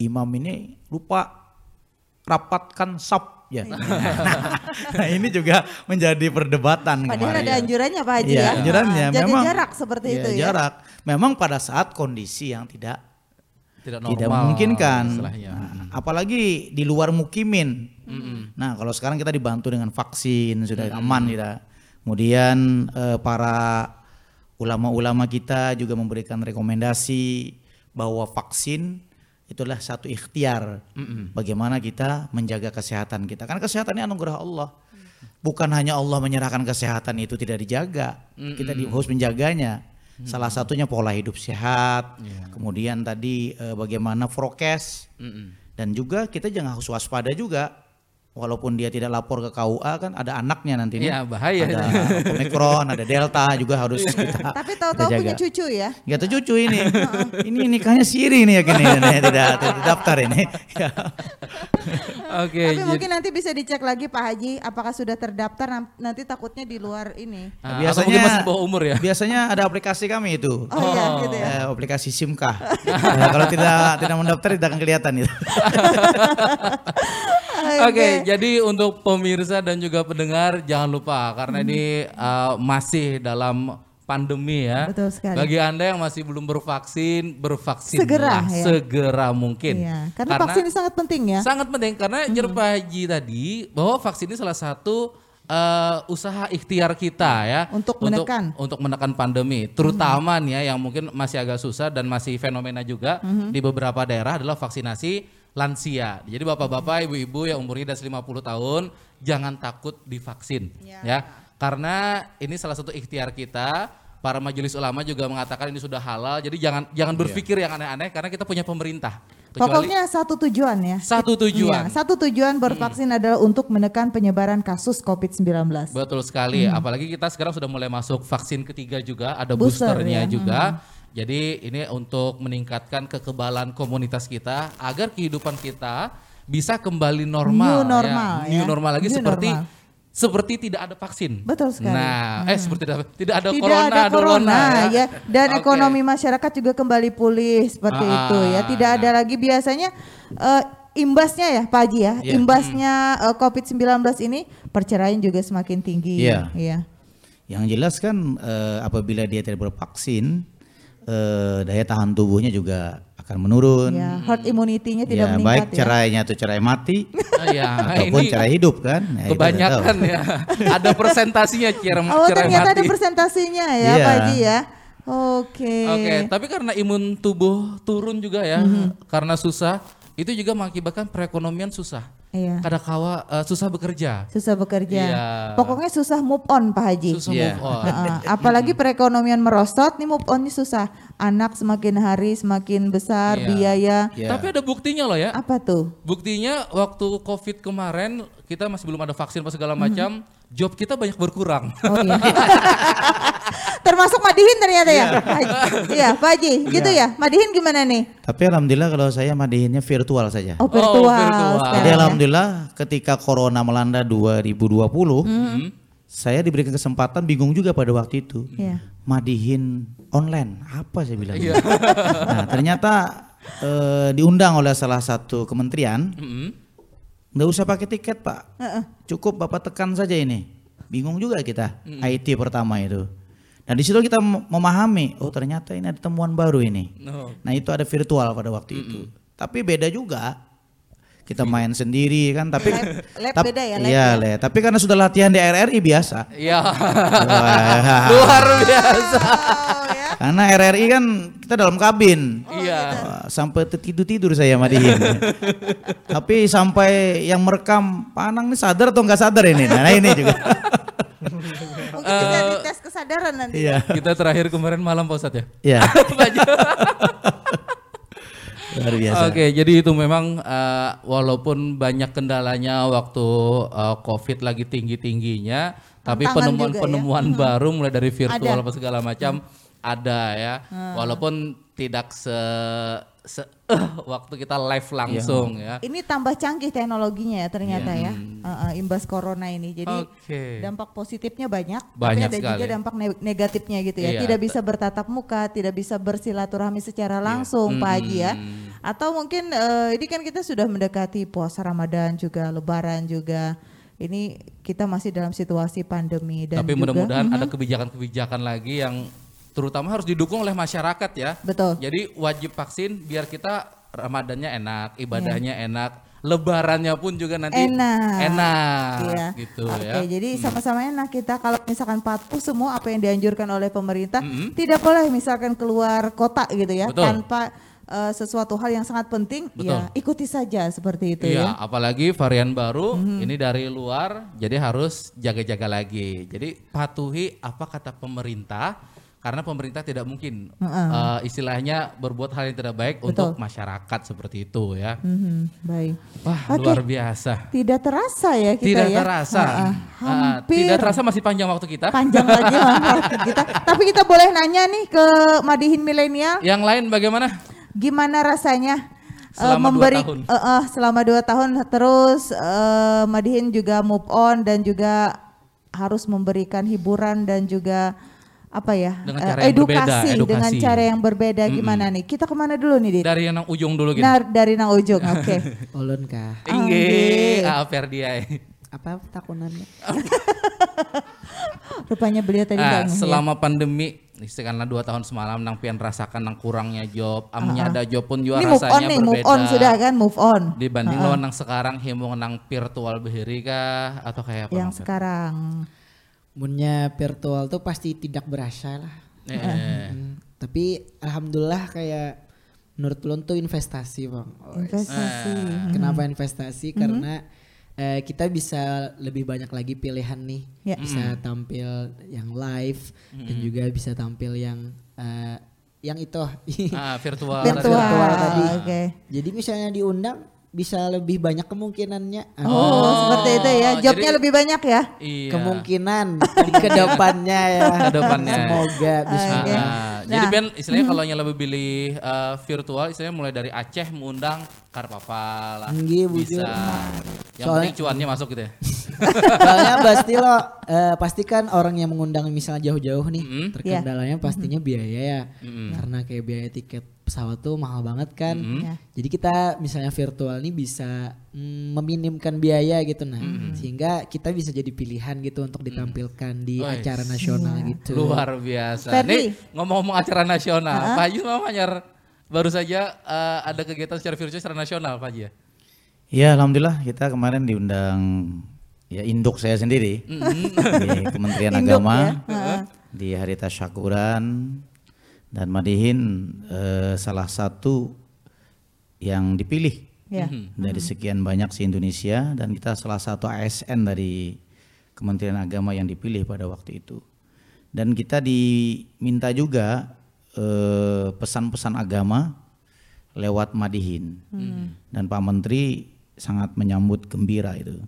imam ini lupa rapatkan sab ya. Nah, ini juga menjadi perdebatan Padahal kemarin. ada anjurannya Pak Haji Iya, ya. anjurannya Ah, Jaga memang jarak seperti Iya, itu ya. Jarak. Memang pada saat kondisi yang tidak Tidak normal. tidak memungkinkan. istilahnya. Nah, apalagi di luar mukimin. Nah, kalau sekarang kita dibantu dengan vaksin sudah aman kita. Kemudian eh, para ulama-ulama kita juga memberikan rekomendasi bahwa vaksin itulah satu ikhtiar bagaimana kita menjaga kesehatan kita. Karena kesehatan ini anugerah Allah. Bukan hanya Allah menyerahkan kesehatan itu tidak dijaga, kita di, harus menjaganya. Salah satunya pola hidup sehat, kemudian tadi eh, bagaimana prokes, dan juga kita jangan harus waspada juga. Walaupun dia tidak lapor ke KUA kan ada anaknya nanti nih. Iya, bahaya. Ada Omikron, ada Delta juga harus kita. Tapi tahu-tahu punya cucu ya. Gak tuh cucu ini. ini nikahnya siri nih ya kini Nih, tidak tidak daftar ini. Ya. Oke, Tapi jadi- mungkin nanti bisa dicek lagi Pak Haji apakah sudah terdaftar nanti takutnya di luar ini. Ah, biasanya masih bawah umur ya. Biasanya ada aplikasi kami itu. Oh, iya gitu ya. Eh, aplikasi Simkah. Eh, kalau tidak tidak mendaftar tidak akan kelihatan itu. Oke, jadi untuk pemirsa dan juga pendengar jangan lupa karena ini uh, masih dalam pandemi ya. Betul sekali. Bagi Anda yang masih belum bervaksin, bervaksin Segera, ya. segera mungkin. Iya, karena, vaksin ini sangat penting ya. Sangat penting karena Jer Pak Haji tadi bahwa vaksin ini salah satu eh, usaha ikhtiar kita ya Untuk menekan. untuk, menekan pandemi, terutama nih ya yang mungkin masih agak susah dan masih fenomena juga di beberapa daerah adalah vaksinasi lansia. Jadi bapak-bapak, ibu-ibu yang umurnya atas 50 tahun jangan takut divaksin ya. Karena ini salah satu ikhtiar kita. Para majelis ulama juga mengatakan ini sudah halal. Jadi jangan jangan berpikir yang aneh-aneh karena kita punya pemerintah. Kecuali Pokoknya satu tujuan ya. satu tujuan. Iya, satu tujuan bervaksin adalah untuk menekan penyebaran kasus COVID-19. Betul sekali, apalagi kita sekarang sudah mulai masuk vaksin ketiga juga, ada Booster, boosternya ya. juga. Jadi ini untuk meningkatkan kekebalan komunitas kita agar kehidupan kita bisa kembali normal, New normal, ya. New ya. normal lagi New seperti normal. seperti tidak ada vaksin. Betul sekali. Nah, eh seperti tidak, tidak ada Tidak corona, ada corona dorona, ya. Dan Oke. ekonomi masyarakat juga kembali pulih seperti Ah, itu ya. Tidak ada lagi biasanya eh, imbasnya ya Pak Haji ya. Iya. Imbasnya eh, COVID-19 ini perceraian juga semakin tinggi. Iya. Iya. Yang jelas kan eh, apabila dia tidak bervaksin, eh, daya tahan tubuhnya juga akan menurun. Ya, herd immunity-nya tidak ya, meningkat baik ya. cerainya atau cerai mati Ah, ya, ataupun ini cerai hidup kan. Ya, kebanyakan ya. ada presentasinya cerai, Oh, cerai ternyata mati. ada presentasinya ya Iya. Pak Haji ya. Oke. Oke, tapi karena imun tubuh turun juga ya, Mhm. karena susah, itu juga mengakibatkan perekonomian susah. Iya. Kadakawa eh, susah bekerja, Susah bekerja. Iya. Pokoknya susah move on Pak Haji. susah Iya. move on. Heeh, apalagi perekonomian merosot nih move on-nya susah. Anak semakin hari semakin besar Iya. biaya. Iya. Tapi ada buktinya loh ya. Apa tuh? Buktinya waktu COVID kemarin kita masih belum ada vaksin apa segala macam, job kita banyak berkurang. Oh iya. Termasuk Madihin ternyata ya. Pak Haji. Iya, Pak Haji. Gitu ya. Madihin gimana nih? Tapi alhamdulillah kalau saya madihinnya virtual saja. Oh, virtual. virtual. sekarang Jadi ya. alhamdulillah ketika corona melanda 2020, Mhm. saya diberikan kesempatan bingung juga pada waktu itu. Iya. Madihin online, apa saya bilang? nah, ternyata eh, diundang oleh salah satu kementerian, Mm-mm. nggak usah pakai tiket pak, cukup bapak tekan saja ini. Bingung juga kita, IT pertama itu. Nah di situ kita mem- memahami, oh ternyata ini ada temuan baru ini. No. Nah itu ada virtual pada waktu itu. Tapi beda juga. Kita main sendiri kan, tapi Lab- lab tap- beda ya, lab Iya, ya? lab. Tapi karena sudah latihan di RRI biasa. Iya. Luar biasa. Oh ya. Karena RRI kan kita dalam kabin. Iya. Wah, sampai tidur tidur saya madihin. Tapi sampai yang merekam Panang ini sadar atau nggak sadar ini? Nah ini juga. Mungkin bisa dites kesadaran nanti. Iya. Kita terakhir kemarin malam Pak Ustadz ya. Iya. Luar biasa. Oke, jadi itu memang eh, walaupun banyak kendalanya waktu eh, COVID lagi tinggi-tingginya, tapi juga ya. penemuan-penemuan baru mulai dari virtual Ada. apa segala macam ada ya. Walaupun tidak se, se- eh, waktu kita live langsung ya. Ini tambah canggih teknologinya ya ternyata ya. Uh, uh, imbas corona ini. Jadi Oke. dampak positifnya banyak, Banyak tapi ada juga sekali. dampak ne- negatifnya gitu ya. Iya. Tidak bisa bertatap muka, tidak bisa bersilaturahmi secara langsung Pak Haji ya. Hmm. Atau mungkin eh, ini kan kita sudah mendekati puasa Ramadan juga, Lebaran juga. Ini kita masih dalam situasi pandemi dan Tapi juga mudah-mudahan Mhm. ada kebijakan-kebijakan lagi yang terutama harus didukung oleh masyarakat ya. Betul. Jadi wajib vaksin biar kita Ramadannya enak, ibadahnya Iya. enak, lebarannya pun juga nanti enak. enak Iya. gitu Oke, ya. jadi sama-sama enak kita kalau misalkan patuh semua apa yang dianjurkan oleh pemerintah, tidak boleh misalkan keluar kota gitu ya Betul. tanpa eh, sesuatu hal yang sangat penting, ya ikuti saja seperti itu Iya, ya. apalagi varian baru Mhm. ini dari luar, jadi harus jaga-jaga lagi. Jadi patuhi apa kata pemerintah, karena pemerintah tidak mungkin eh, istilahnya berbuat hal yang tidak baik untuk masyarakat seperti itu ya. Mhm, baik. Wah Oke. luar biasa. Tidak terasa ya kita Tidak ya. terasa, Ha-ha. Ah, Hampir tidak terasa masih panjang waktu kita. panjang lagi waktu kita. Tapi kita boleh nanya nih ke Madihin milenial, Yang lain bagaimana? gimana rasanya eh, Selama dua memberi tahun. eh, eh, selama dua tahun terus eh, Madihin juga move on dan juga harus memberikan hiburan dan juga apa ya Dengan eh, cara yang berbeda, edukasi, edukasi. dengan cara yang berbeda gimana nih kita ke mana dulu nih Dit? Dari yang nang ujung dulu gitu. Nah, dari nang ujung oke Ulun kah? Inge, ah Ferdia. Apa takunannya? rupanya beliau tadi Ah, ngeh ya. selama pandemi karena dua tahun semalam nang pian rasakan nang kurangnya job, amnya ada job pun juga ini move on rasanya nih berbeda. move on sudah kan move on Dibanding lawan nang sekarang himbung nang virtual beheri kah atau kayak apa? yang Bang Fer? Munnya virtual tuh pasti tidak berasa lah. Eh, eh. Hmm, Tapi alhamdulillah kayak menurut ulun tuh investasi bang. Oh, investasi Kenapa investasi? Karena eh, kita bisa lebih banyak lagi pilihan nih. Ya. Bisa tampil yang live dan juga bisa tampil yang eh, yang itu. Ah, virtual. Virtual. virtual tadi. Oke. Jadi misalnya diundang bisa lebih banyak kemungkinannya. Ah, Oh, seperti itu ya. Oh, Jobnya jadi- lebih banyak ya. Iya. Kemungkinan ke depannya ya. Ke depannya. Semoga bisa. Oke. Ah, jadi Nah. Ben istilahnya kalau yang lebih pilih eh, virtual istilahnya mulai dari Aceh mengundang Karpapa lah. Nggih, Bisa. Yang Soalnya- penting cuannya masuk gitu ya. Soalnya pasti lo eh, pasti kan orang yang mengundang misalnya jauh-jauh nih Mm-mm. terkendalanya pastinya biaya ya. Karena kayak biaya tiket pesawat tuh mahal banget kan. Ya. Jadi kita misalnya virtual nih bisa mm, meminimkan biaya gitu nah. Sehingga kita bisa jadi pilihan gitu untuk ditampilkan di Wais. acara nasional gitu. Luar biasa. Ferdi. Nih ngomong-ngomong acara nasional, Pak Haji Manyar baru saja eh, ada kegiatan secara virtual secara nasional Pak Haji ya. Ya alhamdulillah kita kemarin diundang ya induk saya sendiri di Kementerian Induk Agama ya. di Hari Tasyakuran dan Madihin eh, salah satu yang dipilih. Ya. dari sekian banyak se Indonesia dan kita salah satu ASN dari Kementerian Agama yang dipilih pada waktu itu. Dan kita diminta juga eh, pesan-pesan agama lewat Madihin. Dan Pak Menteri sangat menyambut gembira itu.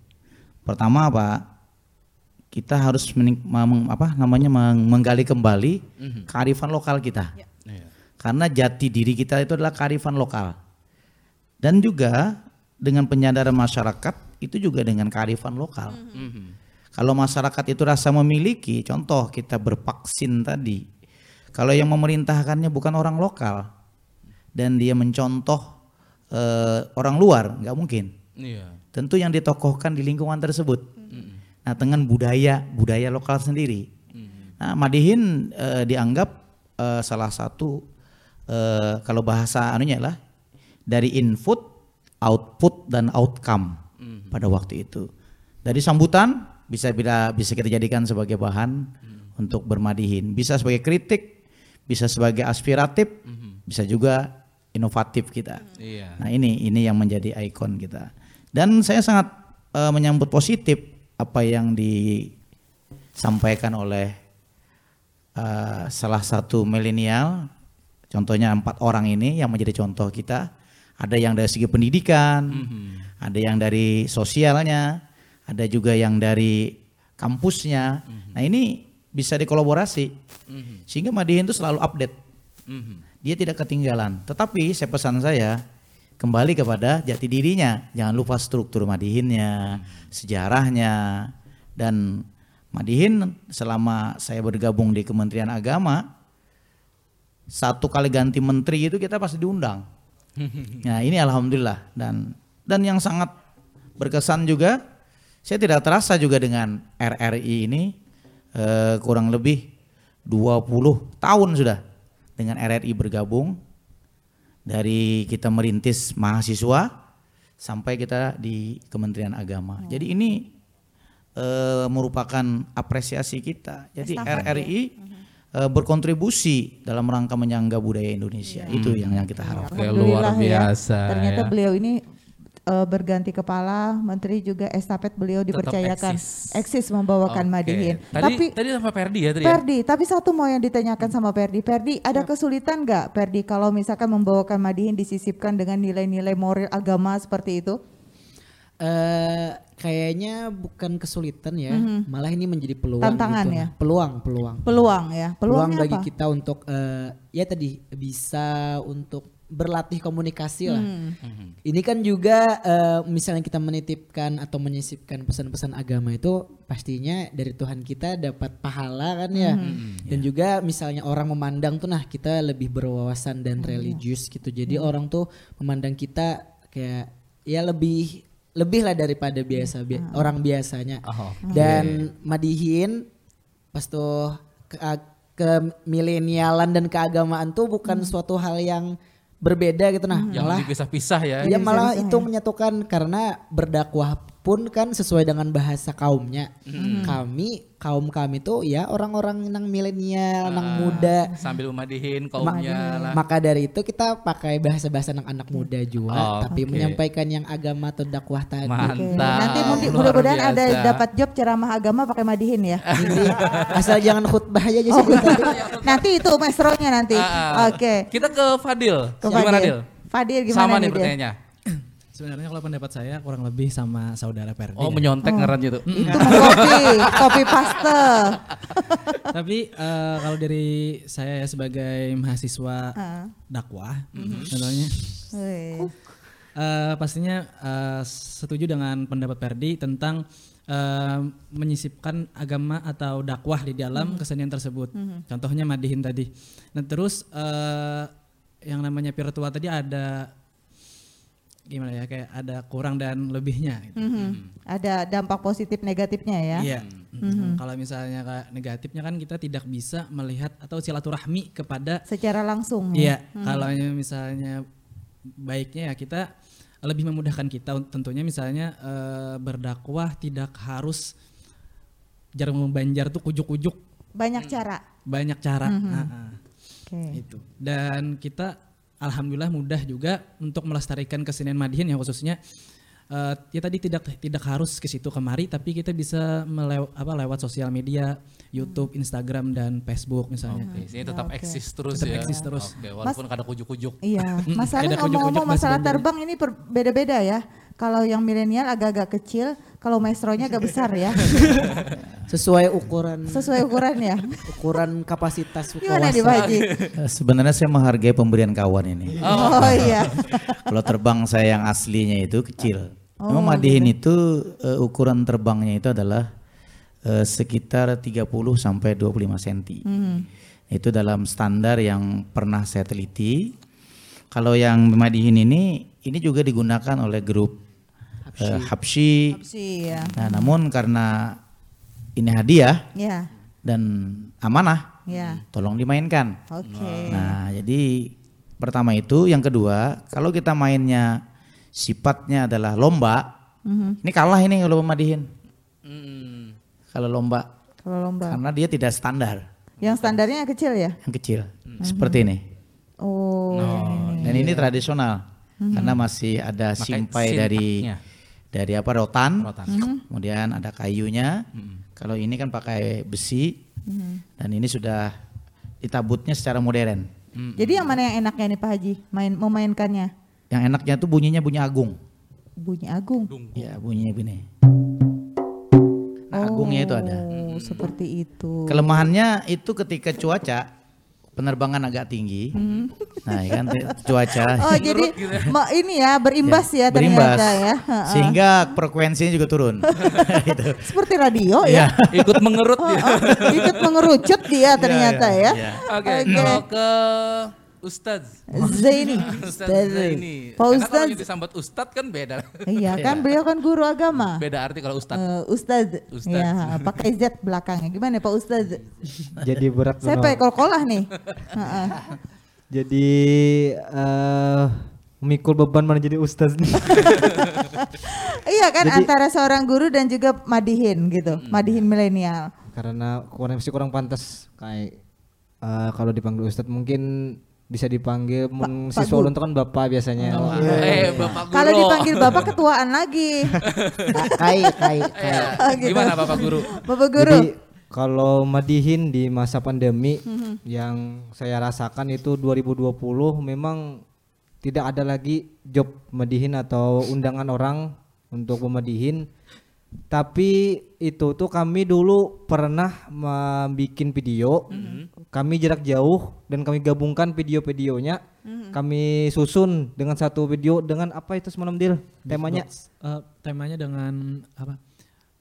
Pertama Pak, kita harus menik- mem- apa namanya meng- menggali kembali kearifan lokal kita. Karena jati diri kita itu adalah kearifan lokal. Dan juga dengan penyadaran masyarakat itu juga dengan kearifan lokal. Kalau masyarakat itu rasa memiliki, contoh kita bervaksin tadi. Kalau yang memerintahkannya bukan orang lokal dan dia mencontoh eh, orang luar, nggak mungkin. Iya. Tentu yang ditokohkan di lingkungan tersebut. Nah, dengan budaya budaya lokal sendiri. Nah, Madihin eh, dianggap eh, salah satu eh, kalau bahasa anunya lah dari input, output dan outcome pada waktu itu. Dari sambutan bisa bila bisa kita jadikan sebagai bahan untuk bermadihin, bisa sebagai kritik, bisa sebagai aspiratif, bisa juga inovatif kita. Iya. Nah ini ini yang menjadi ikon kita. Dan saya sangat eh, menyambut positif apa yang disampaikan oleh eh, salah satu milenial. Contohnya empat orang ini yang menjadi contoh kita. Ada yang dari segi pendidikan, ada yang dari sosialnya, ada juga yang dari kampusnya. Nah ini bisa dikolaborasi sehingga Madihin itu selalu update. Dia tidak ketinggalan. Tetapi saya pesan saya kembali kepada jati dirinya. Jangan lupa struktur Madihinnya, sejarahnya dan Madihin selama saya bergabung di Kementerian Agama satu kali ganti menteri itu kita pasti diundang. Nah ini alhamdulillah dan dan yang sangat berkesan juga saya tidak terasa juga dengan RRI ini eh, kurang lebih 20 tahun sudah dengan RRI bergabung dari kita merintis mahasiswa sampai kita di Kementerian Agama. Jadi ini eh, merupakan apresiasi kita. Jadi RRI eh, berkontribusi dalam rangka menyangga budaya Indonesia. Itu yang yang kita harapkan. Alhamdulillah luar biasa Ya. Ternyata ya. beliau ini eh, berganti kepala, menteri juga estafet beliau Tetap dipercayakan eksis. eksis, membawakan Oke. Madihin. Tadi Tapi tadi sama Perdi ya tadi ya. Perdi, tapi satu mau yang ditanyakan sama Perdi. Perdi, ada kesulitan nggak Perdi kalau misalkan membawakan Madihin disisipkan dengan nilai-nilai moral agama seperti itu? Eh kayaknya bukan kesulitan ya, malah ini menjadi peluang Tantangan gitu. ya? Peluang, peluang. Peluang ya, Peluang peluangnya bagi apa? kita untuk eh, ya tadi bisa untuk berlatih komunikasi lah. Hmm. Ini kan juga eh, misalnya kita menitipkan atau menyisipkan pesan-pesan agama itu pastinya dari Tuhan kita dapat pahala kan ya. Hmm. Dan juga misalnya orang memandang tuh nah kita lebih berwawasan dan Hmm. religius gitu. Jadi orang tuh memandang kita kayak ya lebih lebih lah daripada biasa bi- Hmm. orang biasanya. Oh, Dan Madihin pas tuh ke, ke milenialan dan keagamaan tuh bukan Hmm. suatu hal yang berbeda gitu nah Yang malah dipisah-pisah ya. ya malah itu ya. menyatukan karena berdakwah pun kan sesuai dengan bahasa kaumnya. Kami kaum kami tuh ya orang-orang nang milenial, nang muda. Sambil memadihin kaumnya lah. Maka dari itu kita pakai bahasa-bahasa anak anak muda juga, Oh, tapi oke. menyampaikan yang agama atau dakwah tadi. Mantap. Nanti mungkin mudah-mudahan ada dapat job ceramah agama pakai madihin ya. Jadi asal jangan khutbah aja Oh, sih tadi. nanti itu mesronya nanti. Ah. Oke. Kita ke Fadil. Ke Gimana Fadil. Dil? Fadil gimana Sama nih Dil? Sebenarnya kalau pendapat saya kurang lebih sama saudara Perdi. Oh ya. menyontek ngaran gitu. Itu mengkopi, kopi paste. Tapi eh, kalau dari saya ya sebagai mahasiswa Ah. dakwah, Mhm. contohnya eh, pastinya eh, setuju dengan pendapat Perdi tentang eh, menyisipkan agama atau dakwah di dalam kesenian tersebut. Contohnya madihin tadi. Nah terus eh, yang namanya virtual tadi ada gimana ya kayak ada kurang dan lebihnya. gitu. Mhm. Ada dampak positif negatifnya ya. Iya. Mm, Kalau misalnya kayak negatifnya kan kita tidak bisa melihat atau silaturahmi kepada Secara langsung ya. Iya, kalau misalnya baiknya ya kita lebih memudahkan kita tentunya misalnya eh, berdakwah tidak harus jarum membanjar tuh kujuk-kujuk Banyak cara. banyak cara. Ah, ah. Oke. Itu. Dan kita alhamdulillah mudah juga untuk melestarikan kesenian Madihin yang khususnya eh, ya tadi tidak tidak harus ke situ kemari tapi kita bisa melew, apa lewat sosial media, YouTube, Instagram dan Facebook misalnya. Oke, sini tetap Oke. eksis terus Tetap ya. eksis terus. Oke, walaupun kada kujuk-kujuk. Iya, masalah ngomong-ngomong masalah terbang ini per- beda-beda ya. Kalau yang milenial agak-agak kecil, kalau maestronya agak besar ya. Sesuai ukuran Sesuai ukurannya. ukuran kapasitas Gimana nih Pak kawasan. Haji? Eh, Sebenarnya saya menghargai pemberian kawan ini. Oh, iya. Kalau terbang saya yang aslinya itu kecil. Oh, Memang madihin itu eh, ukuran terbangnya itu adalah eh, sekitar 30 sampai 25 cm. Hmm. Itu dalam standar yang pernah saya teliti. Kalau yang madihin ini ini juga digunakan oleh grup Habsyi. Sih ya. Nah, namun karena ini hadiah Ya, dan amanah, ya. tolong dimainkan. Oke. Nah, jadi pertama itu, yang kedua, kalau kita mainnya sifatnya adalah lomba, Mhm. ini kalah ini kalau pemadihin. Hmm. Kalau lomba, Kalau lomba. karena dia tidak standar, Yang standarnya yang kecil ya? yang kecil, seperti ini. Oh. Dan ini tradisional, karena masih ada simpai dari simpaknya. Dari apa rotan, Rotan. kemudian ada kayunya. Kalau ini kan pakai besi, dan ini sudah ditabutnya secara modern. Jadi yang mana yang enaknya nih Pak Haji? Main memainkannya? Yang enaknya tuh bunyinya bunyi agung. Bunyi agung. Ya bunyinya begini. Nah, agungnya itu ada. Oh, seperti itu. Kelemahannya itu ketika cuaca penerbangan agak tinggi. Nah, ya kan cuaca Oh, jadi ma- ini ya berimbas ya, berimbas. ternyata ya. Sehingga frekuensinya juga turun. Gitu. Seperti radio ya. Ikut mengerut dia. Ikut mengerucut dia ternyata ya. iya. Oke, kalau ke Ustadz. Zaini. Ustadz Zaini. Pak Karena kalau Ustadz. disambat Ustadz kan beda. Iya kan beliau kan guru agama. Beda arti kalau Ustadz. Eh, Ustadz. Ustadz. Ya, pakai Z belakangnya. Gimana Pak Ustadz? Jadi berat Saya pakai kol-kolah nih. Jadi eh memikul beban mana jadi ustaz nih. Iya kan Jadi- antara seorang guru dan juga madihin gitu. Madihin milenial. Karena kurang masih kurang pantas kayak eh, kalau dipanggil ustaz mungkin bisa dipanggil mun ulun tuh kan bapak biasanya. Eh, Bapak Guru. Kalau dipanggil Bapak ketuaan lagi. kai kai Eh, kai. gitu. Gimana Bapak Guru? Bapak guru. Jadi kalau madihin di masa pandemi Mhm. yang saya rasakan itu 2020 memang tidak ada lagi job madihin atau undangan orang untuk memadihin. Tapi itu tuh kami dulu pernah membuat video. Kami jarak jauh dan kami gabungkan video-videonya. Kami susun dengan satu video dengan apa itu semalam deal temanya Eh, temanya dengan apa?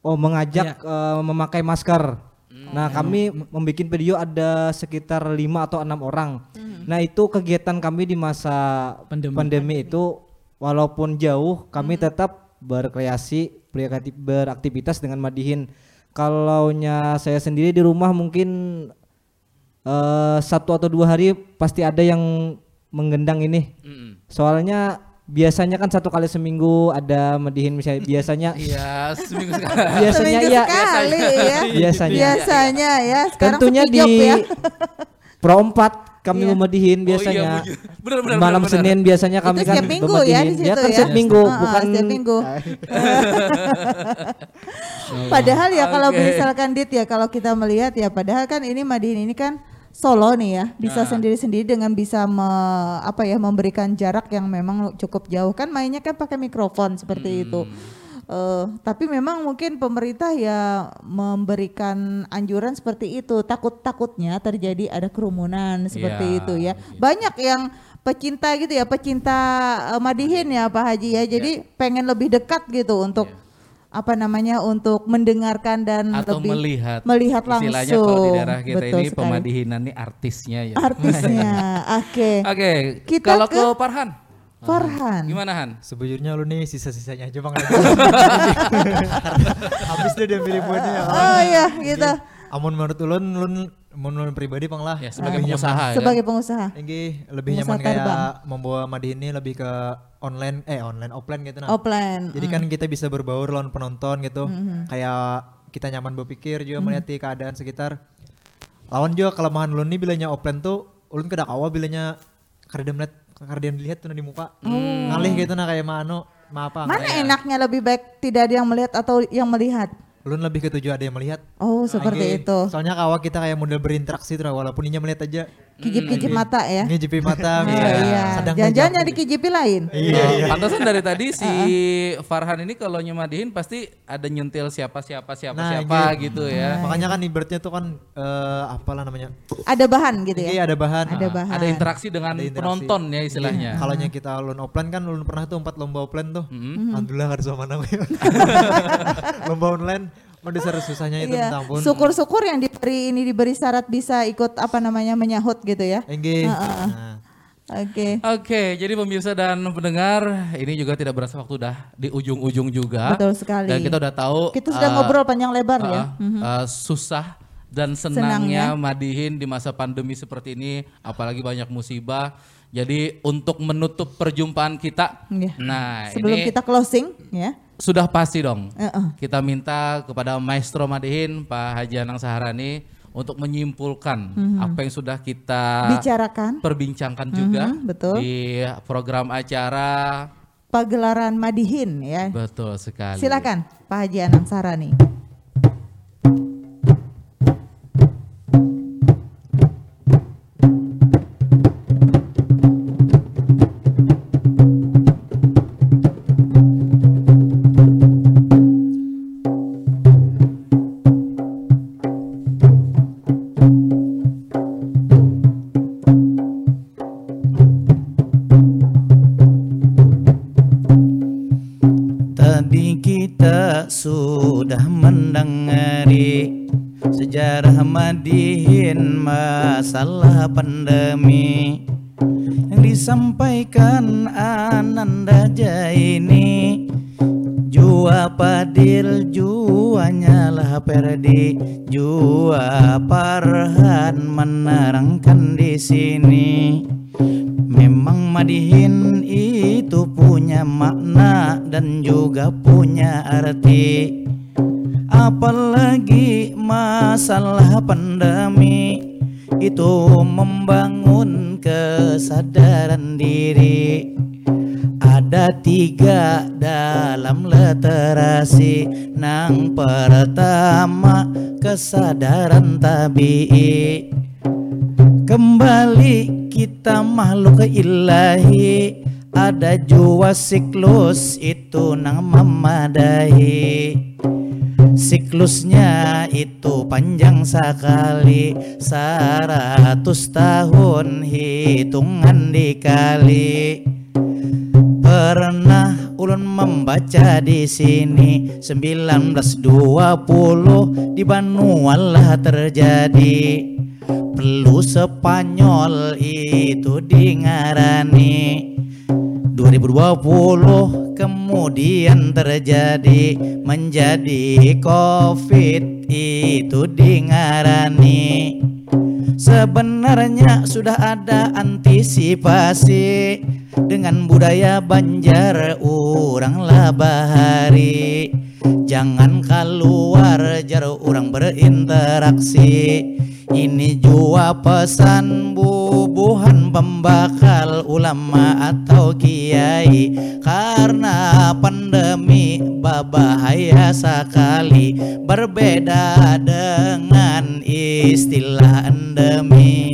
Oh mengajak eh, memakai masker. Nah kami membuat video ada sekitar lima atau enam orang. Nah itu kegiatan kami di masa Pandemi. pandemi, itu walaupun jauh kami tetap berkreasi berakti- beraktivitas dengan madihin. Kalaunya saya sendiri di rumah mungkin eh, satu atau dua hari pasti ada yang menggendang ini. Mm-mm. Soalnya biasanya kan satu kali seminggu ada medihin misalnya biasanya Iya, seminggu sekali. biasanya Seminggu iya sekali ya. biasanya Biasanya ya. Sekarang tentunya di ya. Pro 4 kami Iya. memedihin Oh, biasanya iya, bener, bener, malam bener, bener. Senin biasanya kami Itu kan setiap minggu ya di situ kan ya. setiap minggu ah, bukan setiap minggu. Padahal ya kalau Oke. misalkan Dit ya kalau kita melihat ya padahal kan ini Madihin ini kan solo nih ya. Bisa Nah. sendiri-sendiri dengan bisa me- apa ya memberikan jarak yang memang cukup jauh. Kan mainnya kan pakai mikrofon seperti itu. Eh, tapi memang mungkin pemerintah ya memberikan anjuran seperti itu. Takut-takutnya terjadi ada kerumunan seperti Ya, itu ya. banyak yang pecinta gitu ya pecinta eh, Madihin ya Pak Haji ya. Jadi pengen lebih dekat gitu untuk apa namanya untuk mendengarkan dan Atau lebih melihat. melihat langsung Istilahnya kalau di daerah kita Betul ini sekali. pemadihinan ini artisnya ya. artisnya oke Oke, Kita kalau ke- ke Farhan. Farhan Gimana Han? Sejujurnya lu nih sisa-sisanya aja bang Habis deh dia pilih buatnya ya. oh iya gitu Amun menurut ulun, ulun menurut pribadi bang lah. Ya, sebagai Lebih pengusaha ya. sebagai pengusaha Ini lebih Pengusaha nyaman kayak terbang. membawa Madi ini lebih ke online, eh online offline gitu nah. offline Jadi kan kita bisa berbaur lawan penonton gitu. Kayak kita nyaman berpikir juga melihat di keadaan sekitar. Lawan juga kelemahan ulun nih bilanya offline tuh ulun kedak awal bilanya karena melihat karena dilihat tuh nah di muka. Ngalih gitu nah kayak mano, ma apa. mana enaknya lebih baik tidak ada yang melihat atau yang melihat Ulun lebih ketujuh ada yang melihat. oh seperti itu Soalnya kawak kita kayak model berinteraksi tuh walaupun inya melihat aja. Kijip-kijip mata ya Ngejipi mata iya Sedang jangan-jangan ngejap. nyari kijipi lain Iya, iya. Pantesan dari tadi si Farhan ini kalau nyemadihin pasti ada nyentil siapa siapa siapa Nah, siapa gitu. gitu ya. Makanya kan ibaratnya tuh kan eh, apalah namanya. ada bahan gitu ya Iya ada bahan. ada bahan Ada interaksi dengan Ada interaksi. penonton ya istilahnya. Kalau nya kita ulun offline kan ulun pernah tuh empat lomba offline tuh. Alhamdulillah harus sama namanya. lomba online diseru susahnya itu Iya. minta ampun. Syukur-syukur yang diberi ini diberi syarat bisa ikut apa namanya menyahut gitu ya. Enggih. Heeh. Nah, Oke. Oke, jadi pemirsa dan pendengar, ini juga tidak berasa waktu udah di ujung-ujung juga. Betul sekali. Dan kita udah tahu Kita sudah eh, ngobrol panjang lebar uh, ya. uh, susah dan senangnya madihin di masa pandemi seperti ini, apalagi banyak musibah. Jadi untuk menutup perjumpaan kita, Iya. nah Sebelum ini kita closing ya. Sudah pasti dong. Heeh. Kita minta kepada Maestro Madihin, Pak Haji Anang Saharani, untuk menyimpulkan apa yang sudah kita Bicarakan perbincangkan juga Mhm, betul. di program acara. pagelaran Madihin ya. Betul sekali. Silakan Pak Haji Anang Sarani. Masalah pandemi yang disampaikan Ananda Jaini Jua Padil, jua nyala Perdi, jua Parhan menerangkan di sini. Memang Madihin itu punya makna dan juga punya arti. Apalagi masalah pandemi itu membangun kesadaran diri. Ada tiga dalam literasi. Nang pertama kesadaran tabi'i Kembali kita makhluk ilahi. Ada jua siklus itu nang memadai Siklusnya itu panjang sekali Seratus tahun hitungan dikali. Pernah ulun membaca di sini 1920 di Banualah terjadi. Perlu Spanyol itu dingarani 2020 kemudian terjadi menjadi covid. Itu dingarani. Sebenarnya sudah ada antisipasi Dengan budaya Banjar orang lah bahari Jangan keluar jar orang berinteraksi Ini jua pesan bubuhan pembakal ulama atau kiai. Karena pandemi babahaya sekali Berbeda dengan istilah endemi.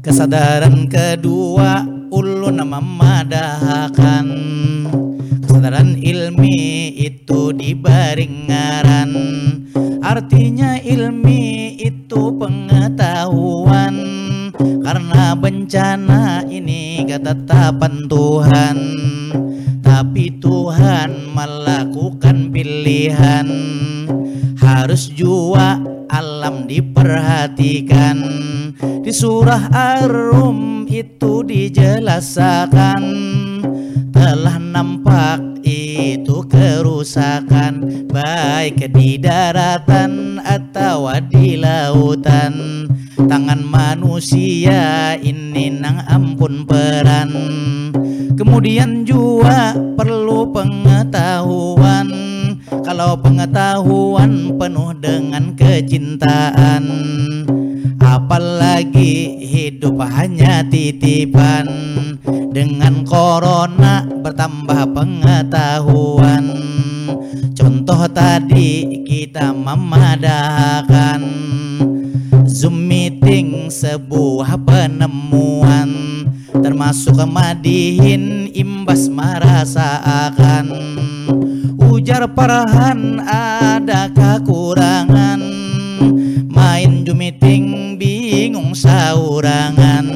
Kesadaran kedua ulun memadahkan Kesadaran ilmi itu dibaringaran Artinya ilmi itu pengetahuan. Karena bencana ini ketetapan Tuhan. Tapi Tuhan melakukan pilihan. Harus jua alam diperhatikan. Di surah Ar-Rum itu dijelaskan Telah nampak itu kerusakan Baik di daratan atau di lautan. Tangan manusia ini nang ampun peran. Kemudian juga perlu pengetahuan. Kalau pengetahuan penuh dengan kecintaan Apalagi hidup hanya titipan. Dengan corona bertambah pengetahuan. Contoh tadi kita memadahkan Zoom meeting sebuah penemuan. Termasuk madihin imbas merasakan. Ujar parahan ada kekurangan bingung saurangan.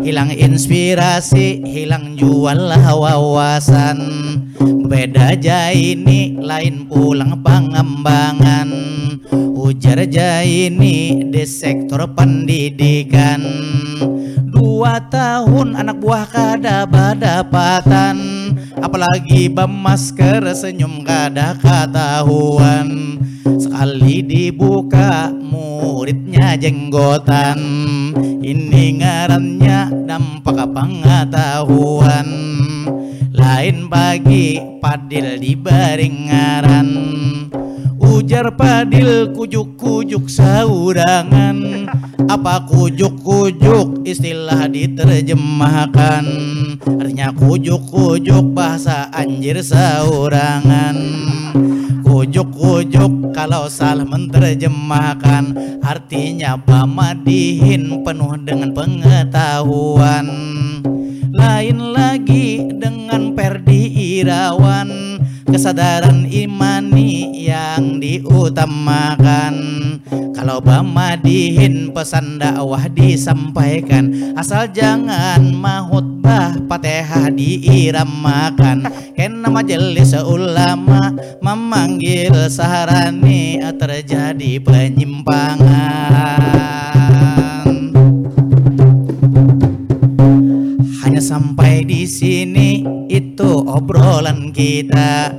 Hilang inspirasi, hilang jual wawasan Beda aja ini lain pulang pengembangan. Ujar aja ini di sektor pendidikan. Dua tahun anak buah kada badapatan Apalagi bermasker senyum kada ketahuan. Sekali dibuka muridnya jenggotan. Ini ngarannya dampak pengetahuan. Lain pagi padil di baringaran Ujar padil kujuk-kujuk saurangan. Apa kujuk-kujuk? Istilah diterjemahkan. Artinya kujuk-kujuk bahasa anjir saurangan. Kujuk-kujuk kalau salah menerjemahkan. Artinya pamadihin penuh dengan pengetahuan. Lain lagi dengan Perdi Irawan Kesadaran imani yang diutamakan. Kalau bamadihin pesan dakwah disampaikan Asal jangan mahutbah patehah diiramakan. Kena majelis ulama memanggil saharani terjadi penyimpangan Hanya sampai di sini itu obrolan kita.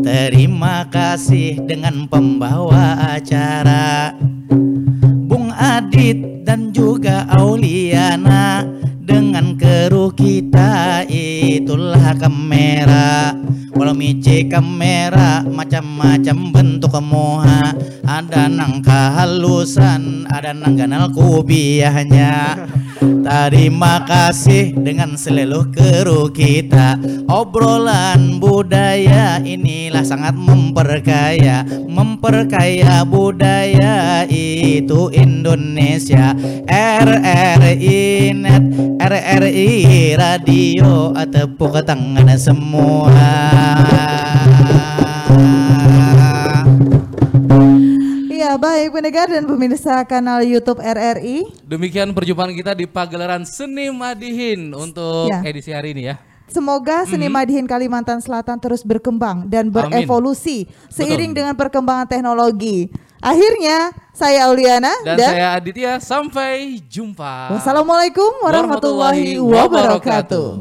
Terima kasih dengan pembawa acara Bung Adit dan juga Auliana dengan keruh kita itulah kamera Walau mici kamera macam-macam bentuk moha Ada nang kehalusan, ada nang ganal kubiahnya. Terima kasih dengan seluruh kru kita. Obrolan budaya inilah sangat memperkaya. Memperkaya budaya itu Indonesia. RRI Net RRI Radio Tepuk tangan semua Iya baik pendengar dan pemirsa kanal YouTube RRI. Demikian perjumpaan kita di pagelaran Seni Madihin untuk Ya. edisi hari ini ya. Semoga seni Madihin Kalimantan Selatan terus berkembang dan berevolusi seiring dengan perkembangan teknologi. Akhirnya saya Auliana Dan, dan, saya Aditya, sampai jumpa. wassalamualaikum warahmatullahi warahmatullahi wabarakatuh.